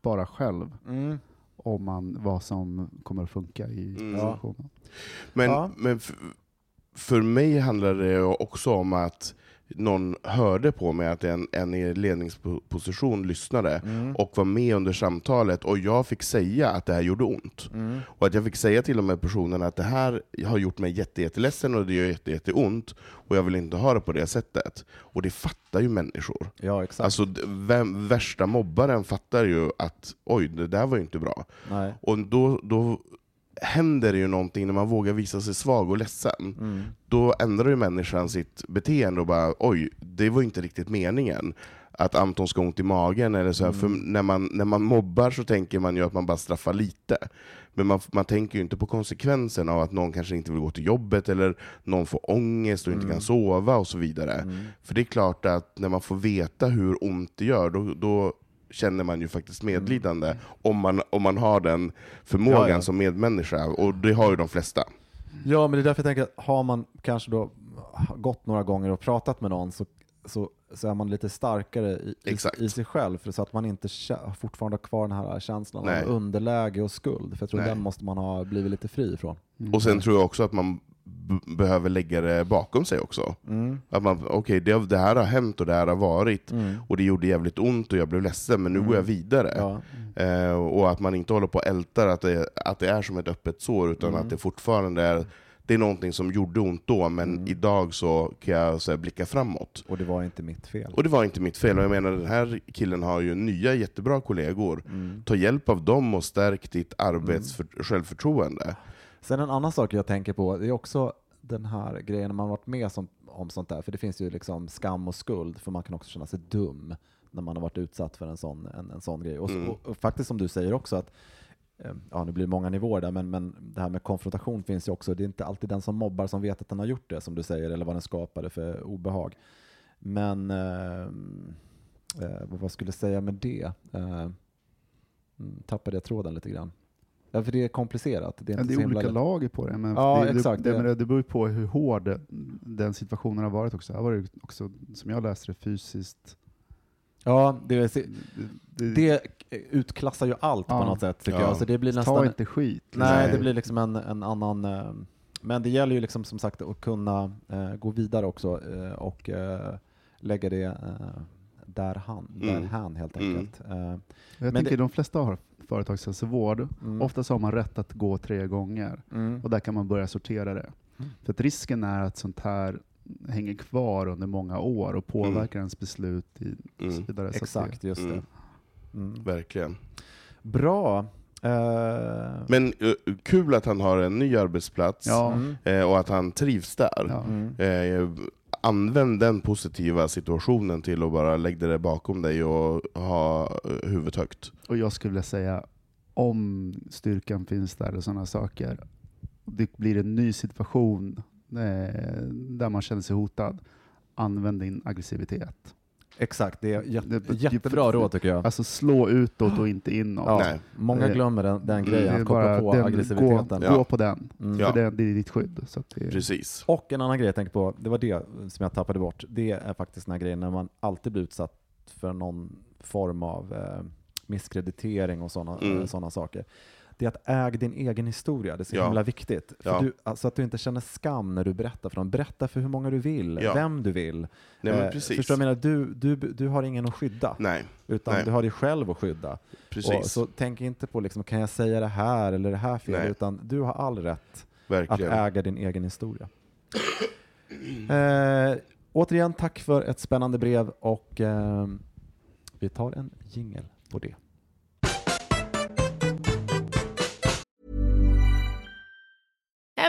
bara själv Mm. om man, vad som kommer att funka i Mm. situationen. Men, Ja. men f- för mig handlar det också om att någon hörde på mig att en, en i ledningsposition lyssnade Mm. och var med under samtalet och jag fick säga att det här gjorde ont. Mm. Och att jag fick säga till de här personerna att det här har gjort mig jätte, jätteledsen och det gör jätte, jätteont och jag vill inte ha det på det sättet. Och det fattar ju människor. Ja, exakt. Alltså vem, värsta mobbaren fattar ju att oj, det där var ju inte bra. Nej. Och då, då händer ju någonting när man vågar visa sig svag och ledsen. Mm. Då ändrar ju människan sitt beteende och bara oj, det var inte riktigt meningen att Anton ska ont i magen. Eller så här. För när man, när man mobbar så tänker man ju att man bara straffar lite. Men man, man tänker ju inte på konsekvenserna av att någon kanske inte vill gå till jobbet, eller någon får ångest och inte kan sova och så vidare. Mm. För det är klart att när man får veta hur ont det gör, då, då känner man ju faktiskt medlidande om, man, om man har den förmågan Ja, ja. som medmänniska, och det har ju de flesta. Ja, men det är därför jag tänker att har man kanske då gått några gånger och pratat med någon så, så, så är man lite starkare i, i, i sig själv, för så att man inte fortfarande har kvar den här känslan Nej. av underläge och skuld. För jag tror Nej. den måste man ha blivit lite fri ifrån. Och sen tror jag också att man behöver lägga det bakom sig också. Mm. Att man, okej, det, det här har hänt och det här har varit, Mm. och det gjorde jävligt ont och jag blev ledsen, men nu går jag vidare. Ja. Eh, och att man inte håller på och ältar att det, att det är som ett öppet sår, utan Mm. att det fortfarande är, det är någonting som gjorde ont då, men Mm. idag så kan jag så här, blicka framåt. Och det var inte mitt fel. Och det var inte mitt fel, och jag menar den här killen har ju nya jättebra kollegor. Mm. Ta hjälp av dem och stärk ditt arbets för, självförtroende. Sen en annan sak jag tänker på, det är också den här grejen när man varit med som, om sånt där, för det finns ju liksom skam och skuld, för man kan också känna sig dum när man har varit utsatt för en sån, en, en sån grej. Och, Mm. och, och faktiskt som du säger också att eh, Ja, nu blir det många nivåer där, men, men det här med konfrontation finns ju också. Det är inte alltid den som mobbar som vet att den har gjort det, som du säger, eller vad den skapade för obehag. Men eh, eh, vad skulle jag säga med det? Eh, mm, tappade jag tråden lite grann. Ja, för det är komplicerat. Det är, Ja, det är olika lätt. lager på det, men Ja, det, exakt, det, det- det, det beror ju på hur hård den- situationen har varit också. Här var det också, som jag läste det, fysiskt. Ja, det, Det, det, det utklassar ju allt på Ja. något sätt tycker Ja. jag. Så det blir ta nästan... inte skit. Nej, Nej. det blir liksom en, en annan... eh, Men det gäller ju liksom som sagt att kunna eh, gå vidare också eh, och lägga det där han, där Mm. han helt Mm. enkelt. Eh, Jag Men tänker det- de flesta har företagshälsovård. mm, Oftast har man rätt att gå tre gånger mm, och där kan man börja sortera det. Mm. För att risken är att sånt här hänger kvar under många år och påverkar ens beslut i, och så Mm. vidare. Så Exakt, just Mm. det. Mm. Verkligen. Bra. Eh, Men eh, kul att han har en ny arbetsplats ja, mm. eh, och att han trivs där. ja. Använd den positiva situationen till att bara lägga det bakom dig och ha huvudet högt. Och jag skulle vilja säga, om styrkan finns där och sådana saker, det blir en ny situation eh, där man känner sig hotad, använd din aggressivitet. Exakt, det är jätte, Det- jättebra råd tycker jag. Alltså slå utåt och inte inåt. Ja, Nej. många Eh, glömmer den, den grejen, att koppla på den- aggressiviteten. Gå, Ja. gå på den, Mm. Ja. för det, det är ditt skydd. Så att det, Precis. Och en annan grej jag tänkte på, det var det som jag tappade bort, det är faktiskt den här grejen när man alltid blir utsatt för någon form av eh, misskreditering och sådana Mm. såna saker. Det är att äga din egen historia, det är så Ja. himla viktigt. För Ja. du, alltså att du inte känner skam när du berättar för någon. Berätta för hur många du vill, Ja. vem du vill. Nej, Eh. Förstår du jag menar? Du, du, du har ingen att skydda, Nej, utan Nej. du har dig själv att skydda. Och, precis. så tänk inte på liksom, kan jag säga det här eller det här fel, Nej. utan du har all rätt att Verkligen. äga din egen historia. Eh, återigen, tack för ett spännande brev och eh, vi tar en jingel på det.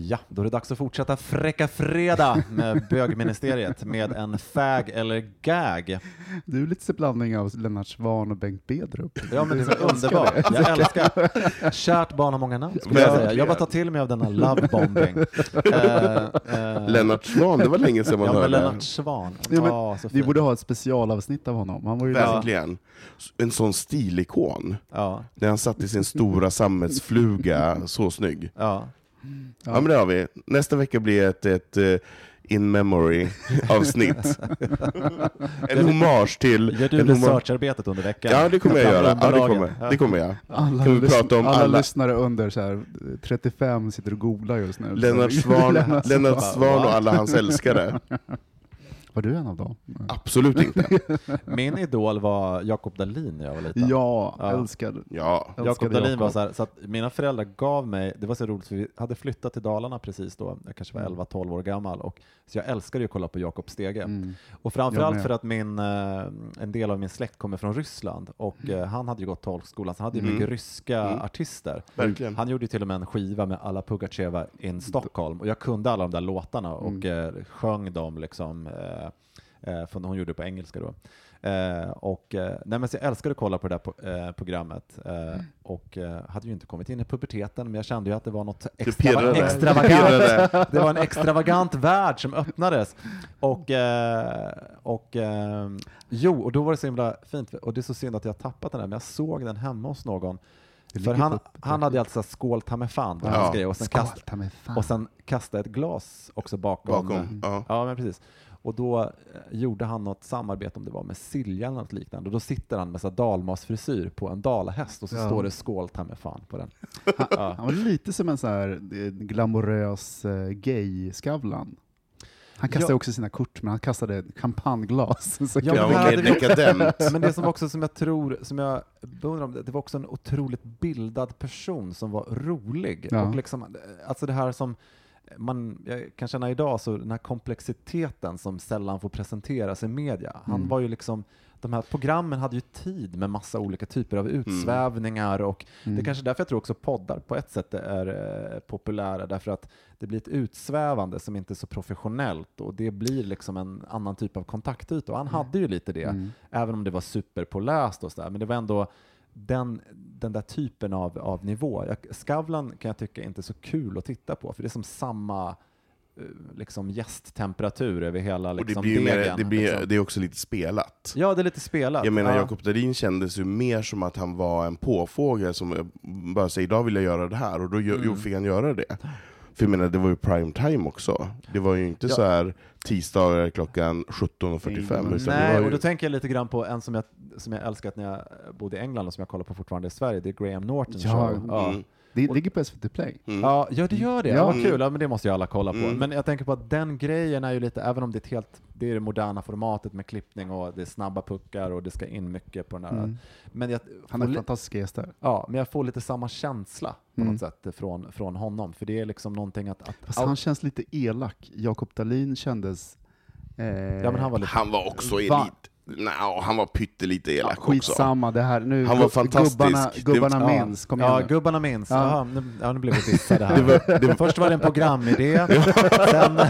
Ja, då är det dags att fortsätta Fräcka Fredag med bögministeriet med en fag eller gag. Du är lite blandning av Lennart Swahn och Bengt Bedrup. Ja, men det är underbart. det. Jag älskar Kärt barn har många namn, skulle jag säga. Jag bara tar till mig av denna lovebombing. Eh, eh, Lennart Swahn, det var länge sedan man Ja, men hörde. Lennart Swahn. Ja, men så Vi borde ha ett specialavsnitt av honom. Han var ju Verkligen. En sån stilikon. Ja, När han satt i sin stora sammetsfluga, så snygg. ja. Ja, men det har vi. Nästa vecka blir ett, ett eh, in memory avsnitt. en hommage till... Gör du researcharbetet under veckan? Ja, det kommer jag Ta göra. Ja, det, kommer, det kommer jag. Alla, Kan vi prata om alla, alla- lyssnare under så här, 35 sitter och googlar just nu. Lennart Swahn, Lennart. Swahn och alla hans älskare. Var du en av dem? Absolut inte. Min idol var Jakob Dahlin när jag var liten. Ja, Ja. älskade. Ja, Jakob Dahlin var så här, så att mina föräldrar gav mig, det var så roligt för vi hade flyttat till Dalarna precis då, jag kanske var Mm. 11-12 år gammal, och, så jag älskade ju att kolla på Jakob Stege. Mm. Och framförallt för att min, eh, en del av min släkt kommer från Ryssland och eh, han hade ju gått tolkskolan, så han hade ju Mm. mycket ryska Mm. artister. verkligen. Han gjorde ju till och med en skiva med alla Pugacheva in Stockholm och jag kunde alla de där låtarna och eh, sjöng dem liksom, eh, för hon gjorde det på engelska då. Eh, och, eh, nej, men så jag älskade att kolla på det där po- eh, programmet eh, och eh, hade ju inte kommit in i puberteten men jag kände ju att det var något extrava- pirrade. extravagant. Pirrade. Det var en extravagant värld som öppnades. Och, eh, och eh, jo, och då var det så himla fint och det är så synd att jag har tappat den där men jag såg den hemma hos någon för han, på- han hade alltså skål ta mig fan, på Ja. grej, och sen, kast, och sen kasta ett glas också bakom. Bakom. Ja. Ja, men precis. Och då eh, gjorde han något samarbete, om det var med Silja eller något liknande, och då sitter han med så dalmasfrisyr på en dalahäst och så Ja. står det skål ta mig fan på den. Han, han var lite som en så här eh, glamorös eh, gay-Skavlan. Han kastade Ja. också sina kort, men han kastade champagneglas. Så Ja, Ja, men hade vi- dekadent. Men det som också som jag tror, som jag beundrar om det, det var också en otroligt bildad person som var rolig. Ja. Och liksom, alltså det här som man jag kan känna idag, så den här komplexiteten som sällan får presenteras i media. Han Mm. var ju liksom, de här programmen hade ju tid med massa olika typer av utsvävningar och det Mm. är kanske därför jag tror också poddar på ett sätt är eh, populära, därför att det blir ett utsvävande som inte är så professionellt och det blir liksom en annan typ av kontaktyta. Och han hade ju lite det, Mm. även om det var superpåläst och sådär, men det var ändå den, den där typen av, av nivå. Jag, Skavlan kan jag tycka är inte så kul att titta på, för det är som samma eh, liksom gästtemperatur över hela Och liksom, det, blir ju mer, degen, det, blir, liksom. det är också lite spelat. Ja, det är lite spelat. Jag menar, ja. Jakob Dahlin kändes ju mer som att han var en påfågel som eh, bara säger idag vill jag göra det här, och då Mm. jo, fick han göra det. För jag menar, det var ju prime time också. Det var ju inte Ja. så här tisdagar klockan 17.45. Mm. Nej, ju... och då tänker jag lite grann på en som jag, som jag älskat när jag bodde i England och som jag kollar på fortfarande i Sverige, det är Graham Norton Ja, show. Ja. Mm. Det Och- ligger på SVT Play. Mm. Ja, ja, det gör det. Ja. Vad kul, ja, men det måste ju alla kolla på. Mm. Men jag tänker på att den grejen är ju lite, även om det är ett helt, det är det moderna formatet med klippning och det är snabba puckar och det ska in mycket på den här. Mm. Men jag, Han får har li- fantastiska gäster. Ja, men jag får lite samma känsla på Mm. något sätt från, från honom. För det är liksom någonting att... att Fast han känns lite elak. Jakob Dahlin kändes... Eh, ja, men han var lite... Han var också Va? Nej, han var pyttelite ja, elak också. skitsamma, det här nu. Han var fantastisk. Gubbarna, Det- gubbarna ja, minns, kom igen Ja, nu. gubbarna minns. Ja. Jaha, nu, ja, nu blev vi dissade här. Det var- det- Först var det en programidé, sen...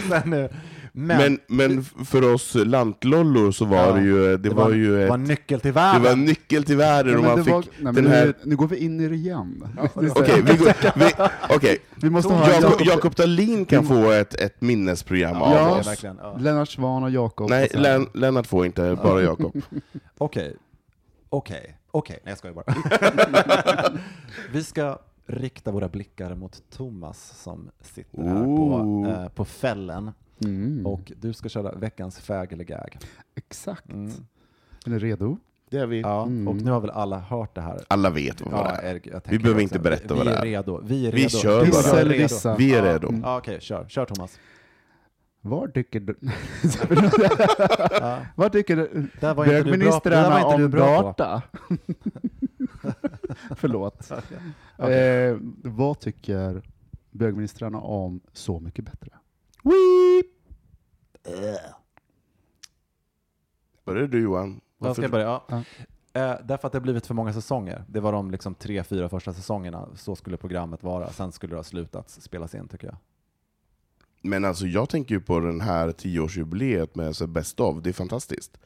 sen nu- men, Men, men för oss lantlollor så var Ja, det ju, det, var, ju det ett, var nyckel till det världen. var en nyckel till världen Ja, och man det fick var- nej, den nu, här... nu går vi in i det igen. Okej, vi, går- vi, okej. vi måste ha Jakob, Jakob, Jakob Dahlin kan få ett, ett minnesprogram Ja, av det oss. verkligen, ja. Lennart Swahn och Jakob. Nej, och Len, Lennart får inte, bara Jakob. Okej, okej, okej, nej jag skojar bara. Vi ska rikta våra blickar mot Thomas som sitter här på, eh, på fällen Mm, och du ska köra veckans fag eller gag. exakt. Mm. Är ni redo? Det är vi. Ja, Mm. och nu har väl alla hört det här. Alla vet vad Ja, det är. är- jag Vi behöver också- inte berätta vi, vad det Vi är. är redo. Vi är Vi redo. kör Du bara. är redo. Vi är Ja. redo. Ja, Okej, kör. Kör Thomas. Var tycker du... Ja. Vad tycker du? Där var inte du bra på. Det där var Bögministrarna inte du om bra på. data? Förlåt. Eh, vad tycker bögministrarna om Så mycket bättre? Börjar du Johan? Jag ska börja. Ja. Ja. Eh, därför att det har blivit för många säsonger. Det var de liksom tre, fyra första säsongerna. Så skulle programmet vara. Sen skulle det ha slutat spelas in tycker jag. Men alltså jag tänker ju på den här tioårsjubileet med så Best of, det är fantastiskt.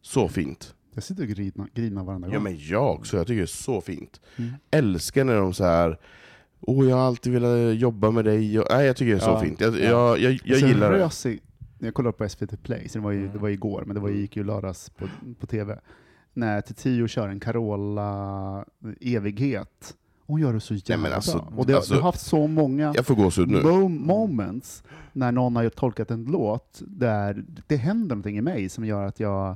Så fint. Jag sitter och grinar, grinar varenda gång. Ja men jag också, jag tycker det är så fint. Mm. Älskar när de så här Åh, jag har alltid velat jobba med dig. Och, nej, jag tycker det är så Ja. fint. Jag, Ja. jag, jag, jag gillar det. Jag kollade på SVT Play, så det var ju, det var igår, men det var, gick ju lördags på, på TV. När Tio kör en Carola evighet. Hon gör det så jävla men alltså- bra. Och det, alltså- du har haft så många Jag får gåshud nu. mo- moments när någon har tolkat en låt där det händer någonting i mig som gör att jag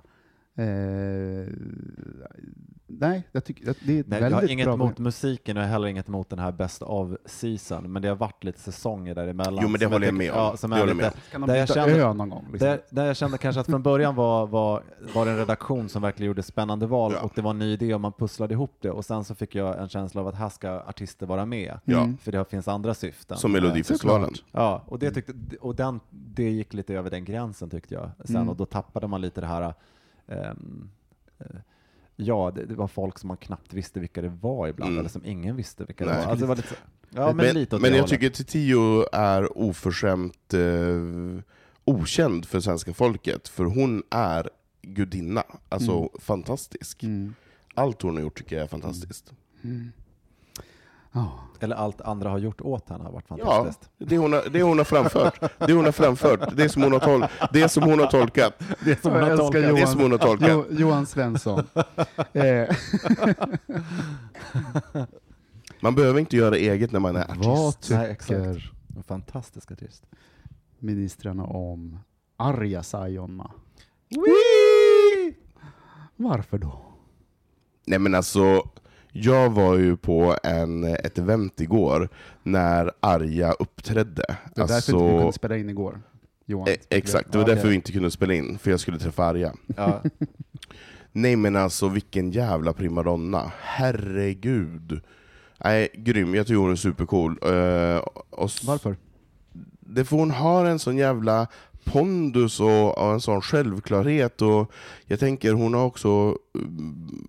eh, nej, jag tycker att det är ett Nej, jag väldigt har inget bra emot musiken och jag har heller inget emot den här Best of season, men det har varit lite säsonger däremellan. Jo, men det håller jag med om. Ja, som Det är jag lite. Kan de Där jag kände- ö någon gång? Liksom? där, där jag kände kanske att från början var, var, var det en redaktion som verkligen gjorde spännande val Ja. och det var en ny idé och man pusslade ihop det och sen så fick jag en känsla av att här ska artister vara med. Ja. Mm. För det finns andra syften. Som Melodifestivalen. Ja, och, det, tyckte, och den, det gick lite över den gränsen tyckte jag. Sen, Mm. Och då tappade man lite det här, eh, ja, det, det var folk som man knappt visste vilka det var ibland, Mm. eller som ingen visste vilka Nej. det var. Alltså, det var lite, ja, men, men lite men jag hållet. tycker att Tio är oförskämt eh, okänd för svenska folket, för hon är gudinna. Alltså Mm. fantastisk. Mm. Allt hon har gjort tycker jag är fantastiskt. Mm. Ja. Eller allt andra har gjort åt henne har varit Ja, fantastiskt. det hon, har, det hon har framfört, det hon har framfört, det som hon har, tol, det som hon har tolkat, Det som hon har tolkat. det Johan. som hon har tolkat. Jo, Johan Svensson. eh, Man behöver inte göra eget när man är vad artist. Exakt. tycker En fantastisk artist. ministrarna om Arja Saijonmaa. Varför då? Nej men alltså, jag var ju på en, ett event igår när Arja uppträdde. Det är därför alltså, inte vi kunde spela in igår. Johan. eh, exakt, det var Ja, okej. därför vi inte kunde spela in, för jag skulle träffa Arja. Ja. Nej men alltså vilken jävla primadonna, herregud. Nej, grym, jag tycker hon är supercool. Uh, och s- Varför? det får hon har en sån jävla pondus och, och en sån självklarhet. Och jag tänker hon har också mm,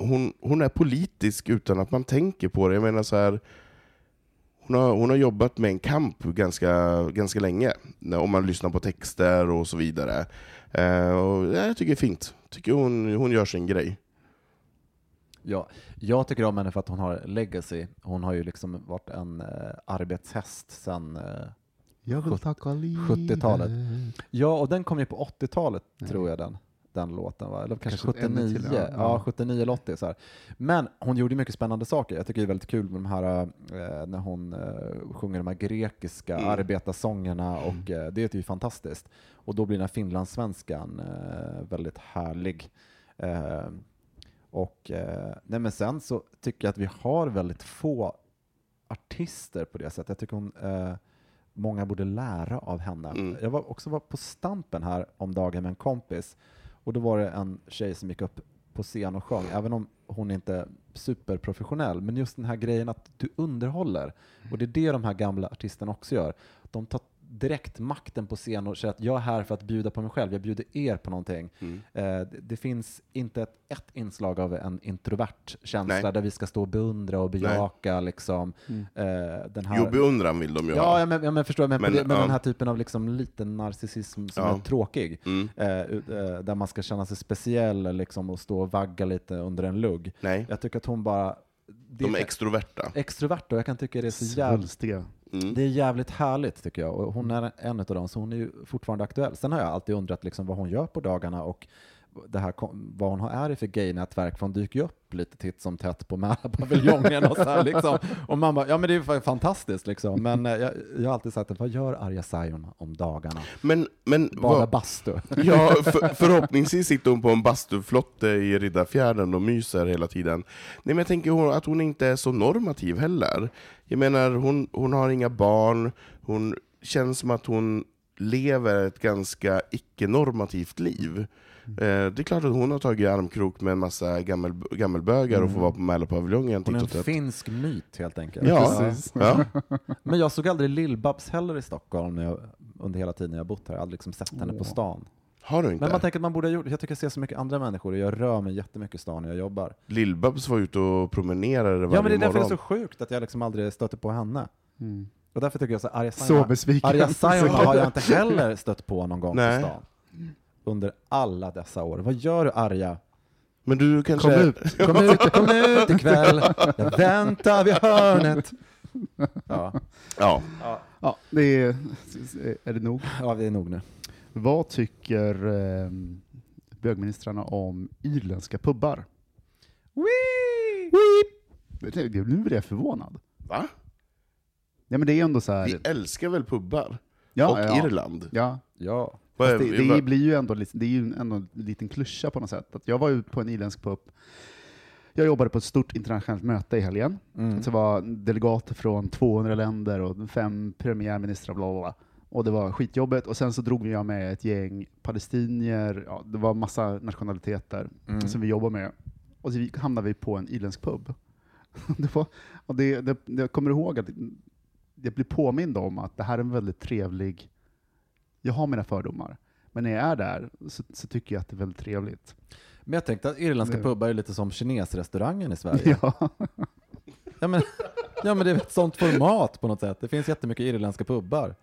hon, hon är politisk utan att man tänker på det. Jag menar så här, hon, har, hon har jobbat med en kamp ganska, ganska länge, när- om man lyssnar på texter och så vidare. Eh, och ja, jag tycker det är fint. tycker hon, hon gör sin grej. Ja, jag tycker om henne för att hon har legacy. Hon har ju liksom varit en eh, arbetshäst sedan eh, Jag vill Sjut- tacka livet. 70-talet. Ja, och den kom ju på 80-talet Nej. tror jag den, den låten var. Eller kanske, Kanske ännu 79. till, ja. ja. Ja. 79 eller 80. Så här. Men hon gjorde mycket spännande saker. Jag tycker det är väldigt kul med de här eh, när hon eh, sjunger de här grekiska Mm. arbetarsångerna och eh, det är ju fantastiskt. Och då blir den här finlandssvenskan eh, väldigt härlig. Eh, och eh, nej men sen så tycker jag att vi har väldigt få artister på det sättet. Jag tycker hon, många borde lära av henne. Mm. Jag var också var på Stampen här om dagen med en kompis och då var det en tjej som gick upp på scen och sjöng, även om hon inte är superprofessionell, men just den här grejen att du underhåller. Och det är det de här gamla artisterna också gör. De tar direkt makten på scen och säger att jag är här för att bjuda på mig själv, jag bjuder er på någonting. Mm. Eh, det, det finns inte ett, ett inslag av en introvert känsla Nej. där vi ska stå och beundra och bejaka liksom, Mm. eh, den här... Jo, beundran vill de ju Ja, ha. ja, men, ja, men förstår men, Men, men, ja. den här typen av liksom liten narcissism som Ja. är tråkig, Mm. eh, eh, där man ska känna sig speciell liksom, och stå och vagga lite under en lugg. Nej, Jag tycker att hon bara... Det de är extroverta. extrovert och jag kan tycka det är så jävligt Svulstiga. Mm. det är jävligt härligt tycker jag och hon är en av dem, så hon är ju fortfarande aktuell. Sen har jag alltid undrat liksom vad hon gör på dagarna och det här, vad hon är i för gaynätverk, för hon dyker ju upp lite titt som tätt på Mälarpaviljongen och så här liksom. Och man bara, ja men det är ju fa- fantastiskt liksom. Men eh, jag, jag har alltid sagt att vad gör Arja Saijon om dagarna? Men, men Bara vad- bastu. Ja, för, förhoppningsvis sitter hon på en bastuflotte i Riddarfjärden och myser hela tiden. Nej, men jag tänker att hon inte är så normativ heller. Jag menar, hon, hon har inga barn, hon känns som att hon lever ett ganska icke-normativt liv. Mm. Eh, det är klart att hon har tagit armkrok med en massa gammel, gammelbögar och får vara på Mälarpaviljongen Mm. Hon är en finsk myt helt enkelt. Ja, Precis. ja. Men jag såg aldrig Lill-Babs heller i Stockholm när jag, under hela tiden jag bott här. Jag har aldrig liksom sett henne på Åh. stan. Har du inte? Men man tänker att man borde ha gjort Jag tycker jag ser så mycket andra människor och jag rör mig jättemycket i stan när jag jobbar. Lill-Babs var ute och promenerade varje Ja men det är därför morgon. det är så sjukt att jag liksom aldrig stöter på henne. Mm. Och därför tycker jag så besviken. Arja Saijonmaa har jag inte heller stött på någon gång Nej. på stan. Under alla dessa år. Vad gör du Arja? Men du kanske... Kom ut. Kom ut, kom ut ikväll. Jag väntar vid hörnet. Ja, Ja. Ja, det är, är det nog. ja det är nog nu. Vad tycker eh, bögministrarna om irländska pubbar? Vet du, Nu blir jag förvånad. Va? Ja, men det är ändå så här... Vi älskar väl pubbar? ja, och ja, Irland? Ja, Ja. Fast det, det blir ju ändå, lite- det är ju ändå en liten klyscha på något sätt. Att jag var ju på en irländsk pub. Jag jobbade på ett stort internationellt möte i helgen. Mm. Så det var delegater från 200 länder och fem premiärministrar, bla bla bla. Och det var skitjobbet. Och sen så drog jag med ett gäng palestinier, ja, det var massa nationaliteter Mm. som vi jobbade med. Och så vi- hamnade vi på en irländsk pub. det var, och det, det, jag kommer ihåg att jag blir påmind om att det här är en väldigt trevlig... Jag har mina fördomar, men när jag är där så, så tycker jag att det är väldigt trevligt. Men jag tänkte att irländska Det- pubbar är lite som kinesrestaurangen i Sverige. Ja. Ja men, ja men det är ett sånt format på något sätt. Det finns jättemycket irländska pubbar.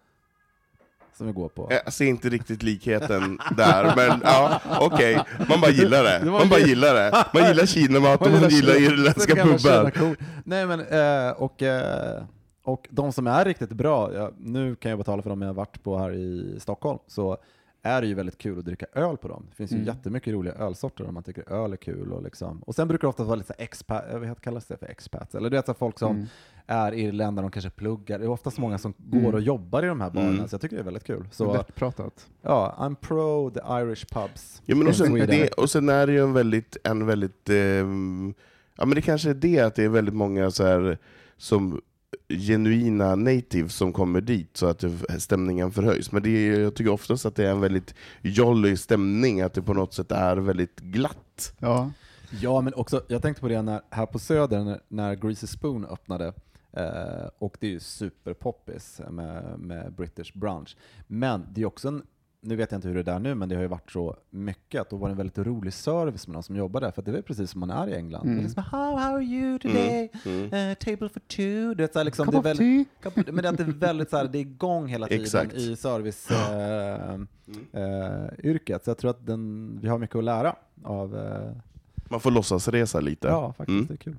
Som vi går på. Jag ser inte riktigt likheten där, men ja, okej. Man bara gillar det. Man bara gillar det. Man gillar kinamat och man gillar irländska pubbar. Nej men, eh, och, eh, och de som är riktigt bra, ja, nu kan jag bara tala för dem jag har varit på här i Stockholm, så är det ju väldigt kul att dricka öl på dem. Det finns ju Mm. jättemycket roliga ölsorter om man tycker öl är kul. Och, liksom. och sen brukar det ofta vara lite expat, eh, vad kallas det för expats? Eller du vet så folk som Mm. är irländare, de kanske pluggar. Det är oftast många som går och jobbar i de här barerna, Mm. så jag tycker det är väldigt kul. Så Lättpratat. ja, I'm pro the Irish pubs. Ja, men och, sen, det, och sen är det ju en väldigt, en väldigt ehm, ja men det kanske är det att det är väldigt många så här, som genuina natives som kommer dit så att stämningen förhöjs. Men det är, jag tycker oftast att det är en väldigt jolly stämning, att det på något sätt är väldigt glatt. Ja. Ja, men också, jag tänkte på det när, här på Söder när, när Greasy Spoon öppnade, eh, och det är ju superpoppis med, med British Brunch. Men det är också en, nu vet jag inte hur det är där nu, men det har ju varit så mycket att då var det en väldigt rolig service med de som jobbar där, för att det är väl precis som man är i England. Mm. Det är liksom, how, how are you today? Mm. Eh, table for two? Det är så här liksom, Cup det är väldigt? Cup men det är att det är väldigt så här, det är igång hela tiden Exakt. i serviceyrket. Eh, yrket. så jag tror att den, vi har mycket att lära av eh, Man får låtsas resa lite. Ja, faktiskt. Mm. Det är kul.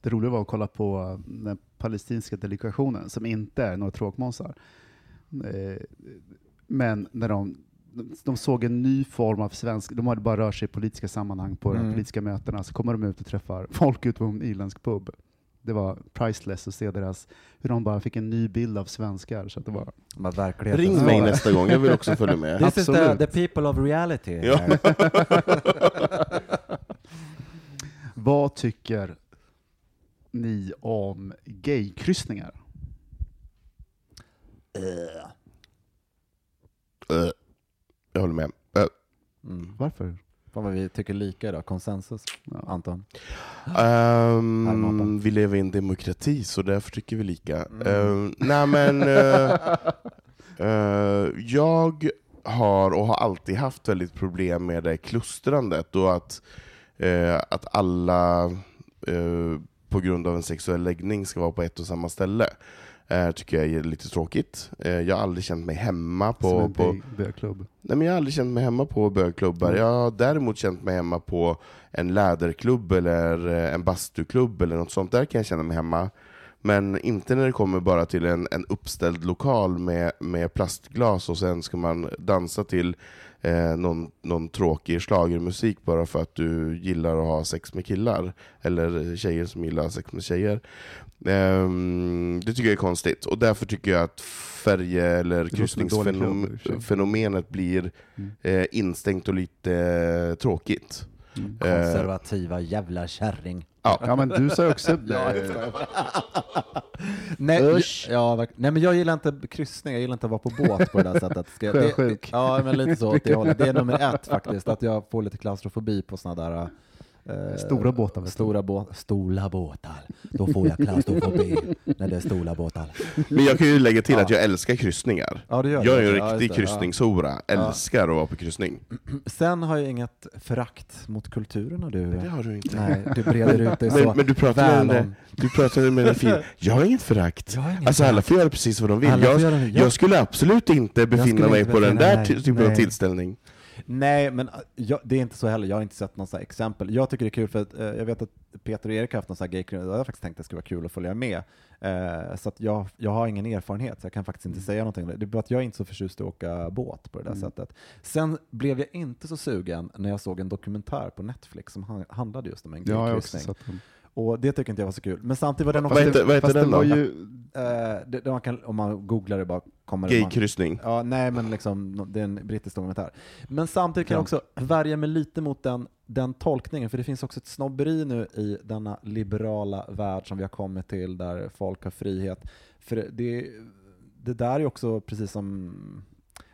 Det roliga var att kolla på den palestinska delegationen, som inte är några tråkmånsar. Eh, Men när de, de såg en ny form av svensk, de hade bara rört sig i politiska sammanhang på de Mm. här politiska mötena, så kommer de ut och träffar folk ute på en irländsk pub. Det var priceless att se deras, hur de bara fick en ny bild av svenskar. Så att det var, Men verkligheten Ring mig nästa gång, jag vill också följa med. This is the, Absolut. the people of reality. Ja. vad tycker ni om gaykryssningar? Eh, jag håller med. Eh, Mm. Varför? Fan vad vi tycker lika då, konsensus. Ja. Anton? Härmapa. vi lever i en demokrati, så därför tycker vi lika. Mm. Ehm, nej men, eh, eh, jag har och har alltid haft väldigt problem med det klustrandet och att, eh, att alla på grund av en sexuell läggning ska vara på ett och samma ställe. Eh, tycker jag är lite tråkigt. Eh, jag har aldrig känt mig hemma Som på, en på, bög- bögklubb? Nej, men jag har aldrig känt mig hemma på bögklubbar. Mm. Jag har däremot känt mig hemma på en läderklubb eller eh, en bastuklubb eller något sånt. Där kan jag känna mig hemma. Men inte när det kommer bara till en, en uppställd lokal med, med plastglas och sen ska man dansa till eh, någon, någon tråkig schlagermusik bara för att du gillar att ha sex med killar. Eller tjejer som gillar att ha sex med tjejer. Ehm, det tycker jag är konstigt. Och därför tycker jag att färje eller kryssningsfenomenet blir Mm. eh, instängt och lite eh, tråkigt. Mm. Eh, Konservativa jävla kärring. Ja, men du sa ju också... Ja, eh, Nej, Usch. ja, nej, men jag gillar inte kryssning, jag gillar inte att vara på båt på det där sättet. Ska det, ja, men lite så åt det hållet. Det är nummer ett faktiskt, att jag får lite klaustrofobi på sådana där eh, Stora båtar. Stora, bå stora båtar. Då får jag klaustrofobi när det är stora båtar. Men jag kan ju lägga till Ja. att jag älskar kryssningar. Ja, det gör Jag är ju en Ja, riktig kryssningshora, älskar att vara på kryssning. Sen har jag inget förakt mot kulturen och du. Det har du inte. Nej, du breder ut dig så Men, men du pratade väl om du pratade med en fin. Jag har inget förakt. Alltså alla får göra precis vad de vill. Jag, jag, skulle absolut inte befinna mig inte på den där typen av tillställning. Nej, men äh, jag, det är inte så heller. Jag har inte sett här exempel. Jag tycker det är kul för att eh, jag vet att Peter och Erik har haft någon så här gaykryssning. Jag har faktiskt tänkt att det skulle vara kul att följa med. Eh, så att jag, jag har ingen erfarenhet, så jag kan faktiskt inte säga någonting. Det är bara att jag är inte så förtjust i att åka båt på det där Mm. sättet. Sen blev jag inte så sugen när jag såg en dokumentär på Netflix som han- handlade just om en Ja, gaykryssning. den. Och det tycker inte jag var så kul. Men samtidigt var den Vad också... heter- vad heter den då? ju, Eh, det, det man kan, om man googlar det bara kommer Gaykryssning. Ja, nej men liksom, det är en brittisk dokumentär. Men samtidigt kan jag Ja. också värja mig lite mot den, den tolkningen, för det finns också ett snobberi nu i denna liberala värld som vi har kommit till, där folk har frihet. För det- det, det där är också precis som,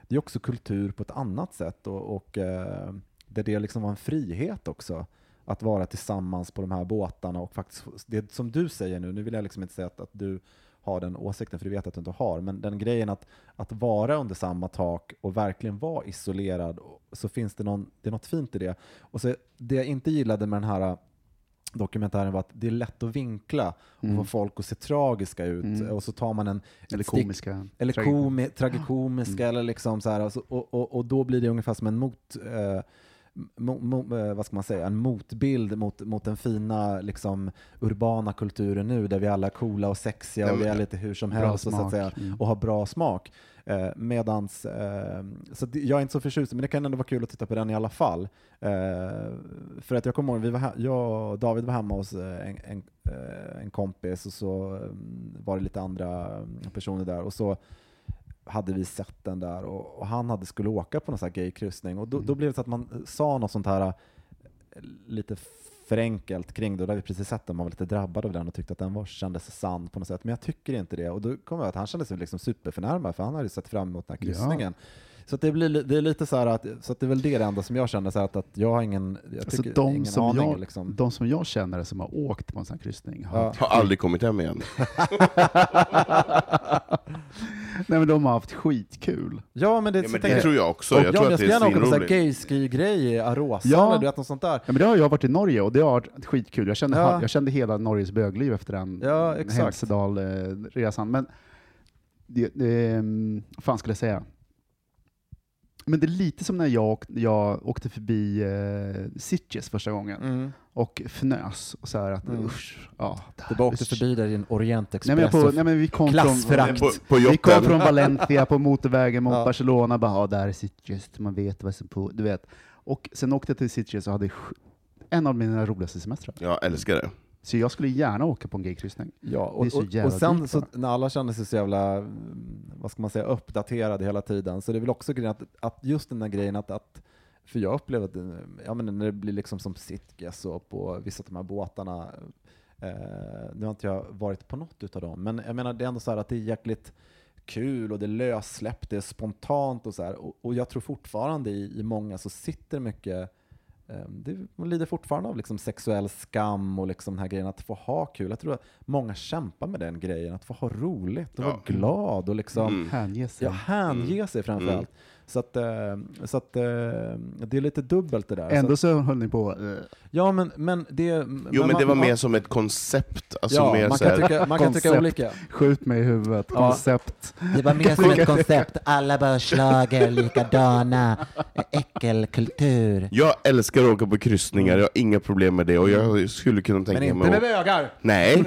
det är också kultur på ett annat sätt, och, och eh, där det liksom var en frihet också att vara tillsammans på de här båtarna och faktiskt, det som du säger nu, nu vill jag liksom inte säga att, att du har den åsikten, för det vet jag att du inte har, men den grejen att, att vara under samma tak och verkligen vara isolerad, så finns det, någon, det är något fint i det. Och så, det jag inte gillade med den här dokumentären var att det är lätt att vinkla och Mm. få folk att se tragiska ut, Mm. och så tar man en eller komiska. eller komi, tragikomiska, Mm. eller liksom så här, och, och, och då blir det ungefär som en mot, eh, mo, mo, eh, vad ska man säga, en motbild mot, mot den fina liksom, urbana kulturen nu, där vi alla är coola och sexiga och vi är lite hur som helst och, så att säga, Mm. och har bra smak. Eh, medans, eh, så jag är inte så förtjust, men det kan ändå vara kul att titta på den i alla fall. Eh, för att jag kommer ihåg, vi var he- jag och David var hemma hos eh, en, en, eh, en kompis och så eh, var det lite andra eh, personer där och så hade vi sett den där och, och han hade skulle åka på någon sån här gaykryssning och då, då blev det så att man sa något sånt här eh, lite för enkelt kring det, och där vi precis sett den, man var lite drabbad av den och tyckte att den var, kändes sann på något sätt, men jag tycker inte det. Och då kom jag att han kände sig liksom superförnärmad, för han hade ju sett fram emot den här Ja. Så att det, blir, li- det är lite så här att, så att det är väl det enda som jag känner, så här att, att jag har ingen, jag Alltså de, ingen som aning. jag, liksom. de som jag känner som har åkt på en sån här kryssning har, Ja. Har aldrig kommit hem igen. Nej men de har haft skitkul. Ja, men det, Ja, men det tror jag också. Och Jag ja, tror men att det jag skulle är gärna åka på sån här svinroligt. gayski-grej i Arosa, Ja. eller du vet, något sånt där. Ja, men det har jag varit i Norge och det har varit skitkul. Jag kände, Ja. jag kände hela Norges bögliv efter den Ja. Hälsedal-resan. Men det, det, mm, vad fan skulle jag säga? Men det är lite som när jag, åk, jag åkte förbi eh, Sitges första gången Mm. och fnös. Och så här att, Mm. usch, ja, det Du bara åkte förbi där i en Orientexpress på, nej men vi kom klassförakt. från, På, på vi kom från Valencia på motorvägen mot Ja. Barcelona, bara ja, där är Sitges, man vet vad som på, du vet. Och sen åkte jag till Sitges och hade en av mina roligaste semestrar. Jag älskar det. Så jag skulle gärna åka på en gaykryssning. Ja, och, och, och sen så, när alla känner sig så jävla, mm, vad ska man säga, uppdaterade hela tiden, så det är väl också grejen att, att just den där grejen att, att för jag upplever att, ja men när det blir liksom som Sitges och på vissa av de här båtarna, eh, nu har inte jag varit på något utav dem, men jag menar det är ändå så här att det är jäkligt kul och det är lössläppt, det är spontant och så här. Och, och jag tror fortfarande i, i många så sitter mycket det, man lider fortfarande av liksom sexuell skam och liksom den här grejen att få ha kul. Jag tror att många kämpar med den grejen, att få ha roligt och Ja. vara glad och liksom Mm. Hänge sig. ja, hänge sig framförallt. Så, att, eh, så att eh, det är lite dubbelt det där. Ändå Så, höll ni på, eh, ja, men, men det... Jo, men, men det man- var man- mer som ett koncept. Alltså ja, mer man, så kan tycka, man kan tycka olika. skjut mig i huvudet, Ja. koncept. Det var mer som ett koncept, alla bara schlager, likadana, äckelkultur. jag älskar att åka på kryssningar, jag har inga problem med det och jag skulle kunna tänka Men inte mig med att... bögar! Nej,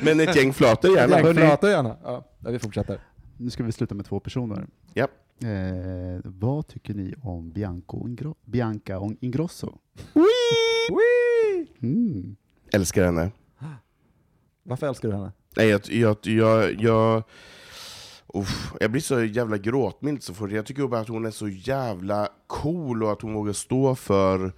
men ett gäng flator gärna. Jag hörni. pratar gärna. Ja, vi fortsätter. Nu ska vi sluta med två personer. Ja. Eh, vad tycker ni om Bianco Ingro- Bianca Ingrosso? Mm. Älskar henne. Varför älskar du henne? Nej, jag, jag, jag, jag, uff, jag blir så jävla gråtmild så fort. Jag tycker bara att hon är så jävla cool och att hon vågar stå för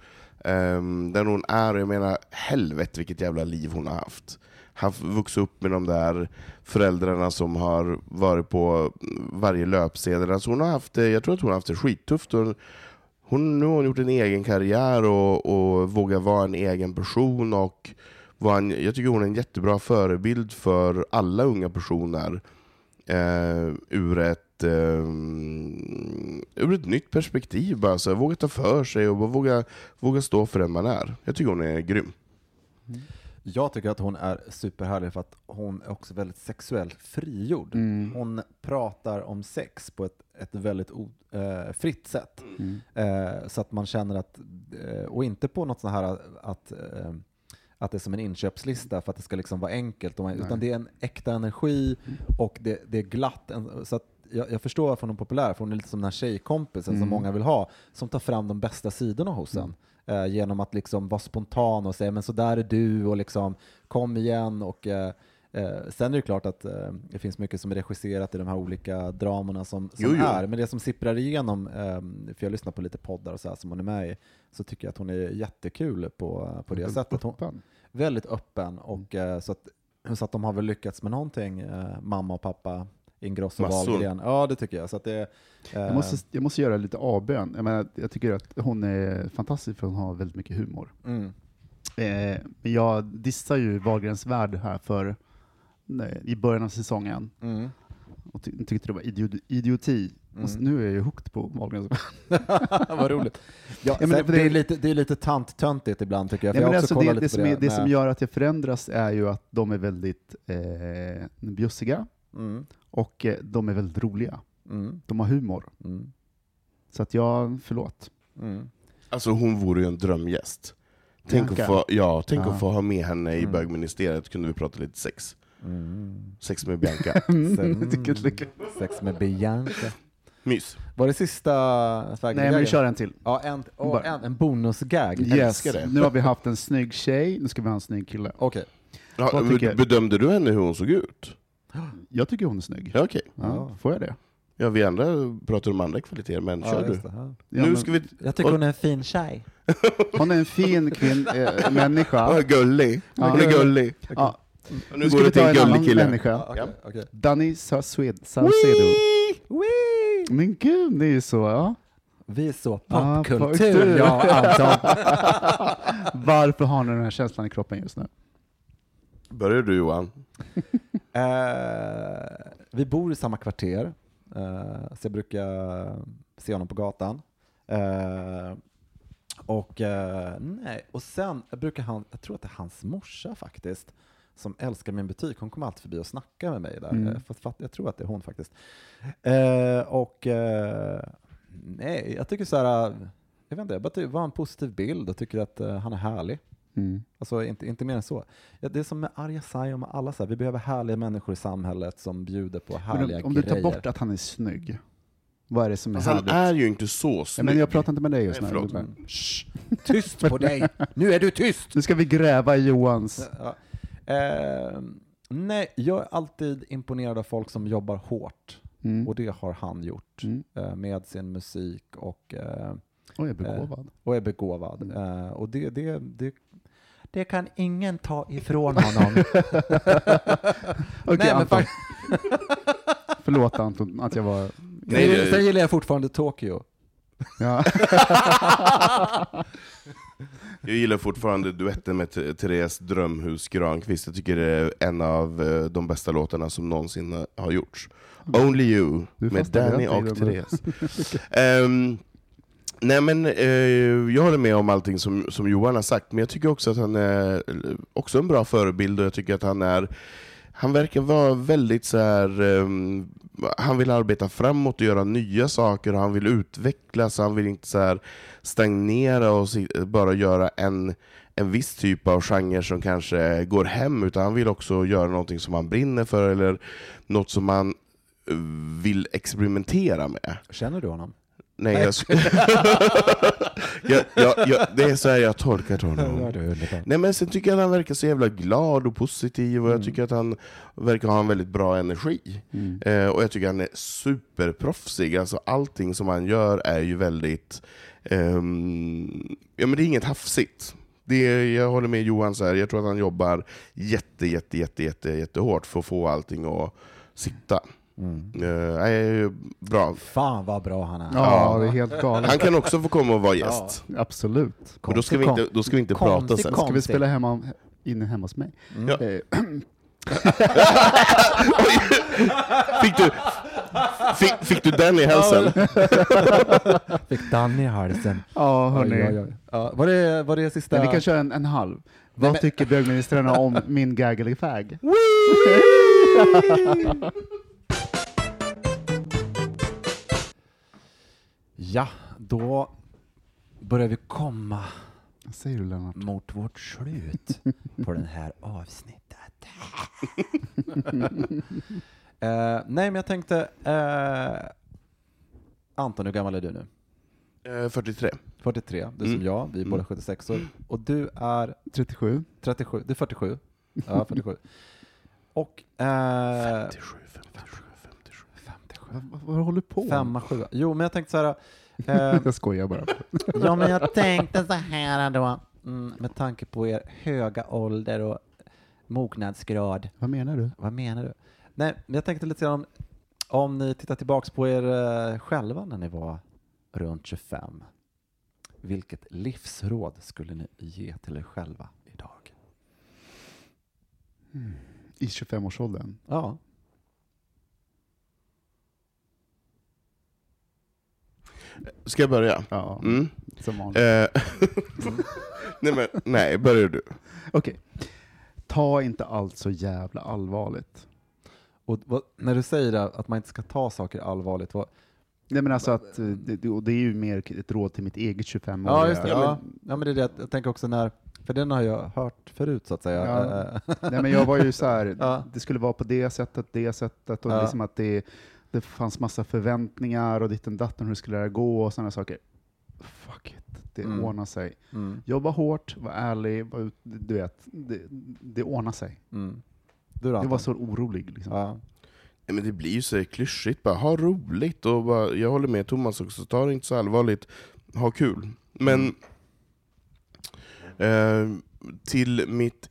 um, den hon är. Och jag menar, helvete vilket jävla liv hon har haft. Haft, vuxit upp med de där föräldrarna som har varit på varje löpsedel. Alltså hon har haft det, jag tror att hon har haft det skittufft. Och hon, nu har hon gjort en egen karriär och, och vågar vara en egen person. och var en, jag tycker hon är en jättebra förebild för alla unga personer eh, ur, ett, eh, ur ett nytt perspektiv. Bara, så här, våga ta för sig och våga, våga stå för den man är. Jag tycker hon är grym. Mm. Jag tycker att hon är superhärlig för att hon är också väldigt sexuellt frigjord. Mm. Hon pratar om sex på ett, ett väldigt o, eh, fritt sätt. Mm. Eh, så att man känner att, eh, och inte på något sånt här att, eh, att det är som en inköpslista för att det ska liksom vara enkelt, man, utan det är en äkta energi och det, det är glatt. Så jag, jag förstår varför hon är populär, för hon är lite som den här tjejkompisen som Mm. många vill ha, som tar fram de bästa sidorna hos en. Eh, genom att liksom vara spontan och säga men så där är du och liksom kom igen och eh, eh, sen är det klart att eh, det finns mycket som är regisserat i de här olika dramorna som, som Jo, jo. är, men det som sipprar igenom, eh, för jag lyssnar på lite poddar och så här som hon är med i, så tycker jag att hon är jättekul på, på det sättet. Hon, Öppen. väldigt öppen och Mm. eh, så att, så att de har väl lyckats med någonting, eh, mamma och pappa Ingrosso Massor. Wahlgren. Ja, det tycker jag. Så att det, eh, Jag måste, jag måste göra lite avbön. Jag, menar, jag tycker att hon är fantastisk för hon har väldigt mycket humor. mm, Eh, men jag dissar ju Wahlgrens värld här för nej, i början av säsongen mm. och ty tyckte det var idioti. idioti. Mm. nu är jag ju hooked på Wahlgrens värld. Vad roligt. Ja, men sen, det- det, det- är lite, det är lite tanttöntigt ibland tycker jag. Nej, alltså det, som är, det som gör att jag förändras är ju att de är väldigt eh, bjussiga Mm, och eh, de är väldigt roliga. mm, De har humor. mm, Så att jag, förlåt. mm. Alltså hon vore ju en drömgäst. Tänk, att Bianca. få, ja, tänk Ja. att få ha med henne i Mm. bögministeriet, kunde vi prata lite sex. Mm. Sex med Bianca. Mm. Sex med Bianca. Mys. Var det sista Nej, men vi kör en till. Ja, en, Bara- en, en bonusgag. Yes. Nu har vi haft en snygg tjej, nu ska vi ha en snygg kille. Okej. Ja, bedömde du henne hur hon såg ut? Jag tycker hon är snygg. Ja, okej. Ja, får jag det? Ja, vi andra pratar om andra kvaliteter, men Ja, kör du. ja. Nu men- ska vi... Jag tycker hon är en fin tjej. Hon är en fin kvinn, äh, människa. Ja, gullig. Ja. Hon är gullig. Ja. Och Nu nu ska går vi ta en annan gullig kille. människa. Ja, okej, okej. Danny Saucedo. Men gud, det är ju så. Ja. Vi är så Ah, popkultur, popkultur. ja Anton. Varför har ni den här känslan i kroppen just nu? Börjar du Johan? Eh, vi bor i samma kvarter, eh, så jag brukar se honom på gatan. Eh, och, eh, nej. och sen brukar han, jag tror att det är hans morsa faktiskt, som älskar min butik. Hon kommer alltid förbi och snackar med mig där. Mm. Fast, jag tror att det är hon faktiskt. Eh, och eh, nej, jag tycker så här, jag vet inte, jag bara tycker, var en positiv bild och tycker att eh, han är härlig. Mm. Alltså inte, inte mer än så. Ja, det är som med Arja Saijon och med alla så här, vi behöver härliga människor i samhället som bjuder på härliga Men om, om du grejer. tar bort att han är snygg, vad är det som är Alltså, han är ju inte så Ja, snygg. men jag pratar inte med dig just nu. Ruben. Shh, tyst på dig! Nu är du tyst! Nu ska vi gräva i Johans... Ja. Eh, nej, jag är alltid imponerad av folk som jobbar hårt. Mm. Och det har han gjort Mm. eh, med sin musik och, eh, jag är begåvad. och är begåvad. Mm. Eh, och det, det, det, det kan ingen ta ifrån honom. Okej, Nej, Anton. fakt- Förlåt Anton att jag var... Nej, det- sen gillar jag fortfarande Tokyo. Ja. Jag gillar fortfarande duetten med Th- Therese Drömhus Granqvist. Jag tycker det är en av eh, de bästa låtarna som någonsin har gjorts. Only You Du med fastnade Danny och. Therese. Ehm, nej men eh, jag håller med om allting som, som Johan har sagt, men jag tycker också att han är eh, också en bra förebild och jag tycker att han är han verkar vara väldigt så här. ehm, han vill arbeta framåt och göra nya saker, och han vill utvecklas, han vill inte så här stagnera och bara göra en, en viss typ av genre som kanske går hem, utan han vill också göra någonting som han brinner för, eller något som han eh, vill experimentera med. Känner du honom? Nej, jag, jag, jag, jag, det är så här jag har tolkat honom. Nej men sen tycker jag att han verkar så jävla glad och positiv, och jag tycker att han verkar ha en väldigt bra energi. Mm. Eh, och jag tycker att han är superproffsig, alltså allting som han gör är ju väldigt... ehm, ja men det är inget hafsigt. Det är, jag håller med Johan, så här, jag tror att han jobbar jätte, jätte, jätte, jätte, jättehårt för att få allting att sitta. Mm. Eh, nej, bra. Fan vad bra han är. Ja, det är helt galet. Han kan också få komma och vara gäst. Absolut. Men då ska vi inte, då ska vi inte prata konstig sen. kom- Ska vi spela hemma, inne hemma hos mig? Ja. Eh, Fick du, fick, fick du den i halsen? Fick Danny i halsen. Ja, Oj, hörni. oj, oj. Ja, var, det, var det sista? Men vi kan köra en, en halv. Vad men- tycker bögministrarna om min gaggelig fag? Ja, då börjar vi komma Vad säger du Lennart? mot vårt slut på den här avsnittet. eh, nej, men jag tänkte... Eh, Anton, hur gammal är du nu? Eh, 43. 43, du Mm. som jag, vi är båda 76 år. Och du är 37? 37, du är 47. Ja, 47. Och... Eh, 57, 57, 57. 57. Vad, vad, håller du på? Femma, sjua. Jo, men jag tänkte så här... Eh, Jag skojar bara. ja, men jag tänkte så här då, mm, med tanke på er höga ålder och mognadsgrad. Vad menar du? Vad menar du? Nej, men jag tänkte lite grann om, om ni tittar tillbaks på er eh, själva när ni var runt 25. Vilket livsråd skulle ni ge till er själva idag? I 25-årsåldern? Ja. Ska jag börja? Ja, Mm. som vanligt. Eh, nej, men, nej, börjar du. Okej. Ta inte allt så jävla allvarligt. Och vad, när du säger det, att man inte ska ta saker allvarligt, vad, Nej men alltså att, eh, det, och det är ju mer ett råd till mitt eget 25 år. Ja, just det. Ja, Ja, ja, men det är det. Jag tänker också när, För den har jag hört förut så att säga. Ja. Eh, Nej, men jag var ju så här, Ja. det skulle vara på det sättet, det sättet, och Ja. liksom att det, det fanns massa förväntningar och ditten datten, hur det skulle det gå och sådana saker. Fuck it, det Mm. ordnar sig. Mm. Jobba hårt, var ärlig, var, du vet, det, det ordnar sig. Mm. Du då, Jag var så orolig. Liksom. Ja. Men det blir ju så klyschigt, bara ha roligt och bara, jag håller med Thomas också, ta det inte så allvarligt, ha kul. Men eh, till mitt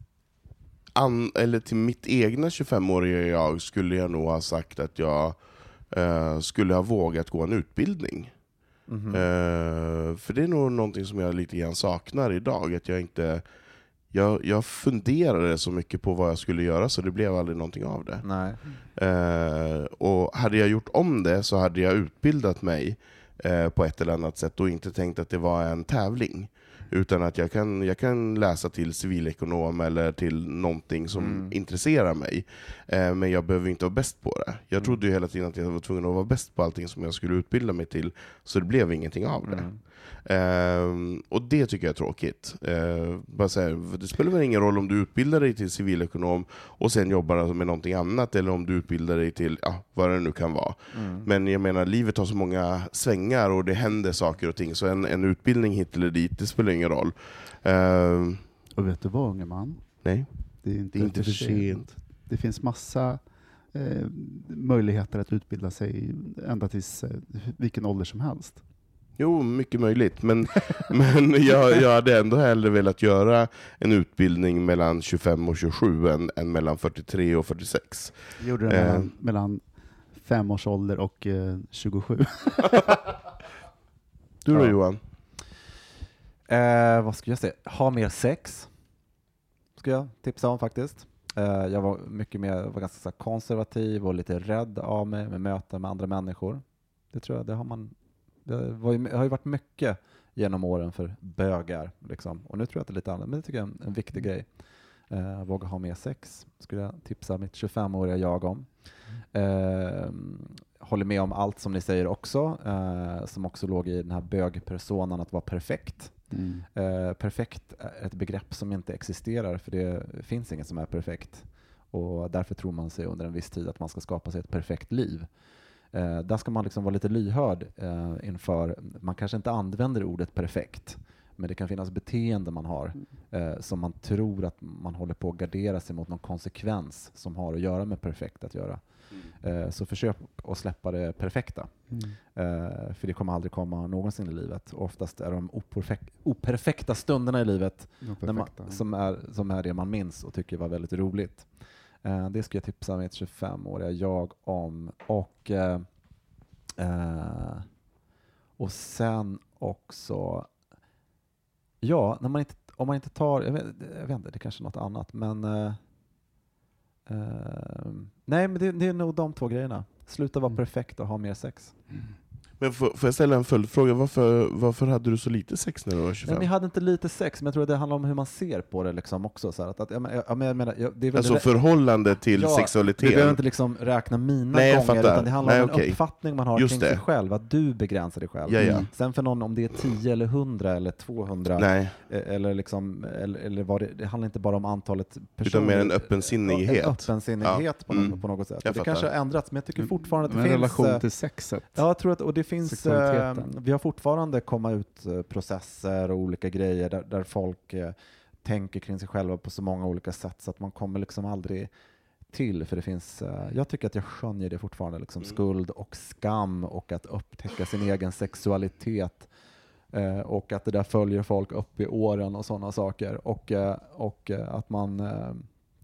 an, eller till mitt egna 25-åriga jag skulle jag nog ha sagt att jag eh, skulle ha vågat gå en utbildning. Mhm. Eh, för det är nog någonting som jag lite grann saknar idag, att jag inte jag, jag funderade så mycket på vad jag skulle göra så det blev aldrig någonting av det. Eh, och hade jag gjort om det så hade jag utbildat mig eh, på ett eller annat sätt och inte tänkt att det var en tävling. Utan att jag kan, jag kan läsa till civilekonom eller till någonting som Mm. intresserar mig. Eh, men jag behöver inte vara bäst på det. Jag Mm. trodde ju hela tiden att jag var tvungen att vara bäst på allting som jag skulle utbilda mig till, så det blev ingenting av det. Mm. Ehm, och det tycker jag är tråkigt. Ehm, bara så här, det spelar väl ingen roll om du utbildar dig till civilekonom och sen jobbar med någonting annat, eller om du utbildar dig till ja, vad det nu kan vara. Mm. Men jag menar, livet har så många svängar och det händer saker och ting, så en, en utbildning hit eller dit, det spelar ingen roll. Ehm, Och vet du vad unge man? nej, Det är inte, det är inte för sent. Det finns massa eh, möjligheter att utbilda sig ända tills eh, vilken ålder som helst. Jo, mycket möjligt. Men, men jag, jag hade ändå hellre velat göra en utbildning mellan 25 och 27 än, än mellan 43 och 46. Jag gjorde det Eh. mellan, mellan fem års ålder och eh, 27. Du då Ja. Johan? Eh, vad ska jag säga? Ha mer sex. Ska jag tipsa om faktiskt. Eh, jag var mycket mer, var ganska konservativ och lite rädd av mig med möten med andra människor. Det tror jag, det har man, det ju, har ju varit mycket genom åren för bögar liksom. Och nu tror jag att det är lite annat, men det tycker jag är en, en viktig grej. Eh, våga ha mer sex, skulle jag tipsa mitt 25-åriga jag om. Eh, håller med om allt som ni säger också, eh, som också låg i den här bögpersonan att vara perfekt. Mm. Eh, perfekt är ett begrepp som inte existerar, för det finns inget som är perfekt. Och därför tror man sig under en viss tid att man ska skapa sig ett perfekt liv. Eh, där ska man liksom vara lite lyhörd eh, inför, man kanske inte använder ordet perfekt, men det kan finnas beteenden man har eh, som man tror att man håller på att gardera sig mot någon konsekvens som har att göra med perfekt att göra. Eh, så försök att släppa det perfekta. Mm. Eh, för det kommer aldrig komma någonsin i livet. Och oftast är de operfek- operfekta stunderna i livet man, som, är, som är det man minns och tycker var väldigt roligt. Eh, det ska jag tipsa mitt 25-åriga jag om. Och, eh, eh, och sen också, ja, när man inte, om man inte tar, jag vet, jag vet inte, det är kanske är något annat, men eh, eh, nej, men det, det är nog de två grejerna. Sluta vara Mm. perfekt och ha mer sex. Men får, får jag ställa en följdfråga? Varför, varför hade du så lite sex när du var Nej, 25? men jag hade inte lite sex, men jag tror att det handlar om hur man ser på det liksom också. Så här, att, att, jag, men- jag, jag menar, jag, det är väl Alltså det- förhållande till Ja, sexualitet? Du behöver inte liksom räkna mina Nej, jag gånger, fattar. utan det handlar Nej, om en okej. uppfattning man har Just kring det. sig själv, att du begränsar dig själv. Ja, ja. Mm. Sen för någon, om det är 10 eller 100 eller 200, Nej, eh, eller, liksom, eller, eller vad det, det handlar inte bara om antalet personer. mer en öppensinnighet. En öppensinnighet på, Ja. något, Mm. på något sätt. Det kanske har ändrats, men jag tycker fortfarande att det Med finns... relation eh, till sexet. Ja, jag tror att, och det finns, eh, vi har fortfarande komma ut eh, processer och olika grejer där, där folk eh, tänker kring sig själva på så många olika sätt så att man kommer liksom aldrig till, för det finns, eh, jag tycker att jag skönjer det fortfarande, liksom Mm. skuld och skam och att upptäcka sin egen sexualitet eh, och att det där följer folk upp i åren och sådana saker. Och, eh, och att man eh,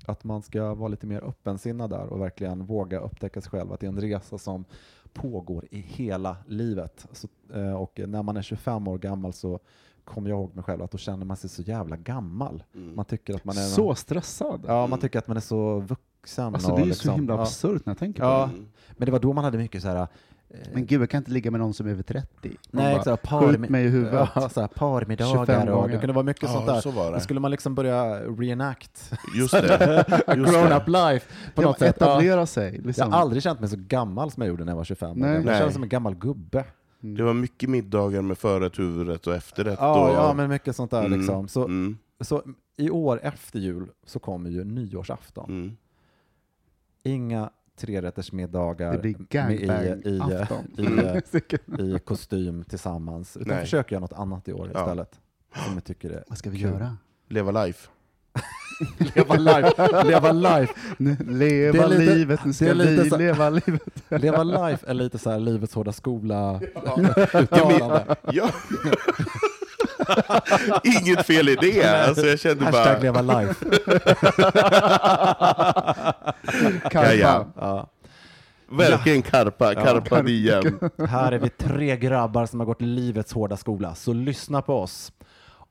att man ska vara lite mer öppensinnad där och verkligen våga upptäcka sig själv, att det är en resa som pågår i hela livet. Så, eh, och när man är 25 år gammal så kommer jag ihåg mig själv att då känner man sig så jävla gammal. Mm. Man tycker att man är Så stressad. Ja, man tycker att man är så vuxen. Alltså, och det är ju liksom, så himla ja. absurt när jag tänker Ja, på det. men det var då man hade mycket så här... eh, Men gud, jag kan inte ligga med någon som är över 30. Man Nej, bara, exakt. skjut mig i huvudet. Ja, så här, 25 parmiddagar och det kunde vara mycket Ja, sånt där. så var det. Då skulle man liksom börja reenact Just det. a Just grown det. up life på Ja, något sätt. Ja. etablera sig. Liksom. Jag har aldrig känt mig så gammal som jag gjorde när jag var 25. Nej. jag kände som en gammal gubbe. Det var mycket middagar med förrätt, huvudrätt och efterrätt. Ja, och, ja men mycket sånt där Mm, liksom. Så, mm. Så i år efter jul så kommer ju nyårsafton. Mm. Inga trerättersmiddagar med- i, i, i, i kostym tillsammans. Utan Nej. försöker göra något annat i år Ja. istället. Som jag tycker är Vad ska vi kul. göra? Leva life. Leva life, leva life. Nu, leva lite- livet, nu det ska är lite vi så- leva livet. Leva life är lite så här livets hårda skola Ja, uttalande. men- ja. Inget fel i det. Alltså, jag kände Hashtag bara... leva life. Ja, ja. Ja. Verkligen karpa, karpa diem. Här är vi tre grabbar som har gått livets hårda skola, så lyssna på oss.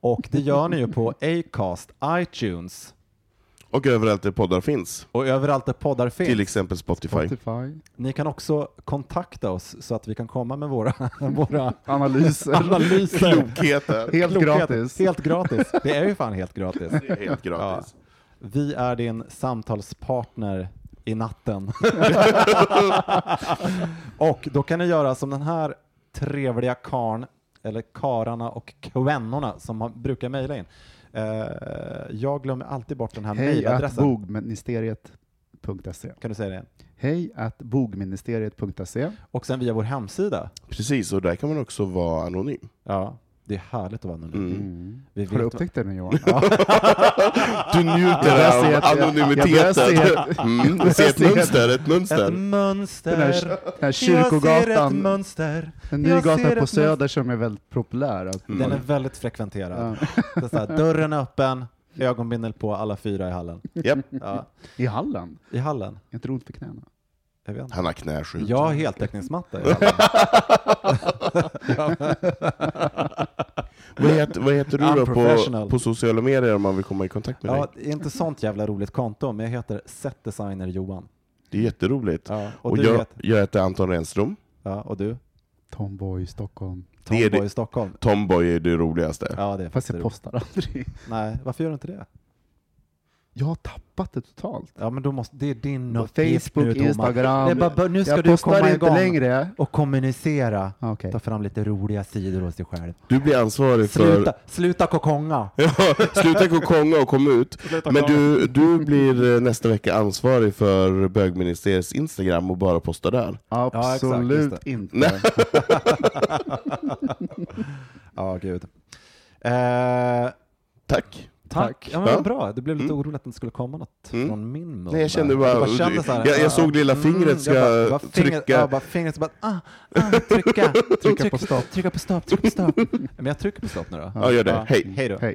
Och det gör ni ju på Acast, iTunes Och överallt där poddar finns. och överallt där poddar finns. Till exempel Spotify. Spotify. Ni kan också kontakta oss så att vi kan komma med våra, våra Analyser. analyser. Klokheter. Helt Klokheter. gratis. Helt gratis. Det är ju fan helt gratis. Det är helt gratis. Vi är din samtalspartner i natten. och då kan ni göra som den här trevliga karn eller kararna och kvinnorna som brukar mejla in. Eh, jag glömmer alltid bort den här Hej mejladressen. bogministeriet.se. Kan du säga det? Hej att bogministeriet.se. Och sen via vår hemsida. Precis, och där kan man också vara anonym. Ja, det är härligt att vara anonym. Mm. Mm. Vi Har du upptäckt det nu Johan? Du njuter av anonymiteten. Mm, du ser ett jag ser mönster, ett Ett mönster. mönster. Den här, den här Jag ser kyrkogatan, ett mönster. en ny gata ett på Söder som är väldigt populär. Att Den är väldigt frekventerad. ja. Det är så här, dörren är öppen, ögonbindel på alla fyra i hallen. Japp. Ja, I Halland? I hallen. Är inte ont för knäna? Jag vet inte. Han har knäskydd. Jag har heltäckningsmatta i hallen. Vad heter, vad heter du då på, på sociala medier om man vill komma i kontakt med Ja, dig? det är inte sånt jävla roligt konto, men jag heter Setdesigner Johan. Det är jätteroligt. Ja, och, Och du jag, heter, jag heter Anton Renström. ja, och du? Tomboy Stockholm. Det är Tomboy det- i Stockholm. Tomboy är det roligaste. Ja, det är Fast jag roligt. postar aldrig. Nej, varför gör du inte det? Jag har tappat det totalt. Ja, men då måste, det är din På uppgift Facebook, nu, Thomas. Instagram. Det är bara, nu ska jag du postar komma inte igång längre. och kommunicera. Okej. Ta fram lite roliga sidor hos dig själv. Du blir ansvarig för... Sluta, sluta kokonga! Ja, sluta kokonga och kom ut. Men du, du blir eh, nästa vecka ansvarig för bögministeriets Instagram och bara posta där. Absolut just inte. Ja, gud. Eh, Tack. Tack. Ja, men Ja. vad bra. Det blev lite Mm. oroligt att det skulle komma något Mm. från min mun. Nej, jag kände där. bara- kände så här, jag- jag ja, såg lilla fingret ska jag bara, bara fingret, trycka. Ja, bara fingret ska bara, ah, ah, trycka, Trycka tryck, på stopp. Trycka på stopp, trycka på stopp. Men jag trycker på stopp nu då. Ja, gör det. Hej. Hej då. Hej.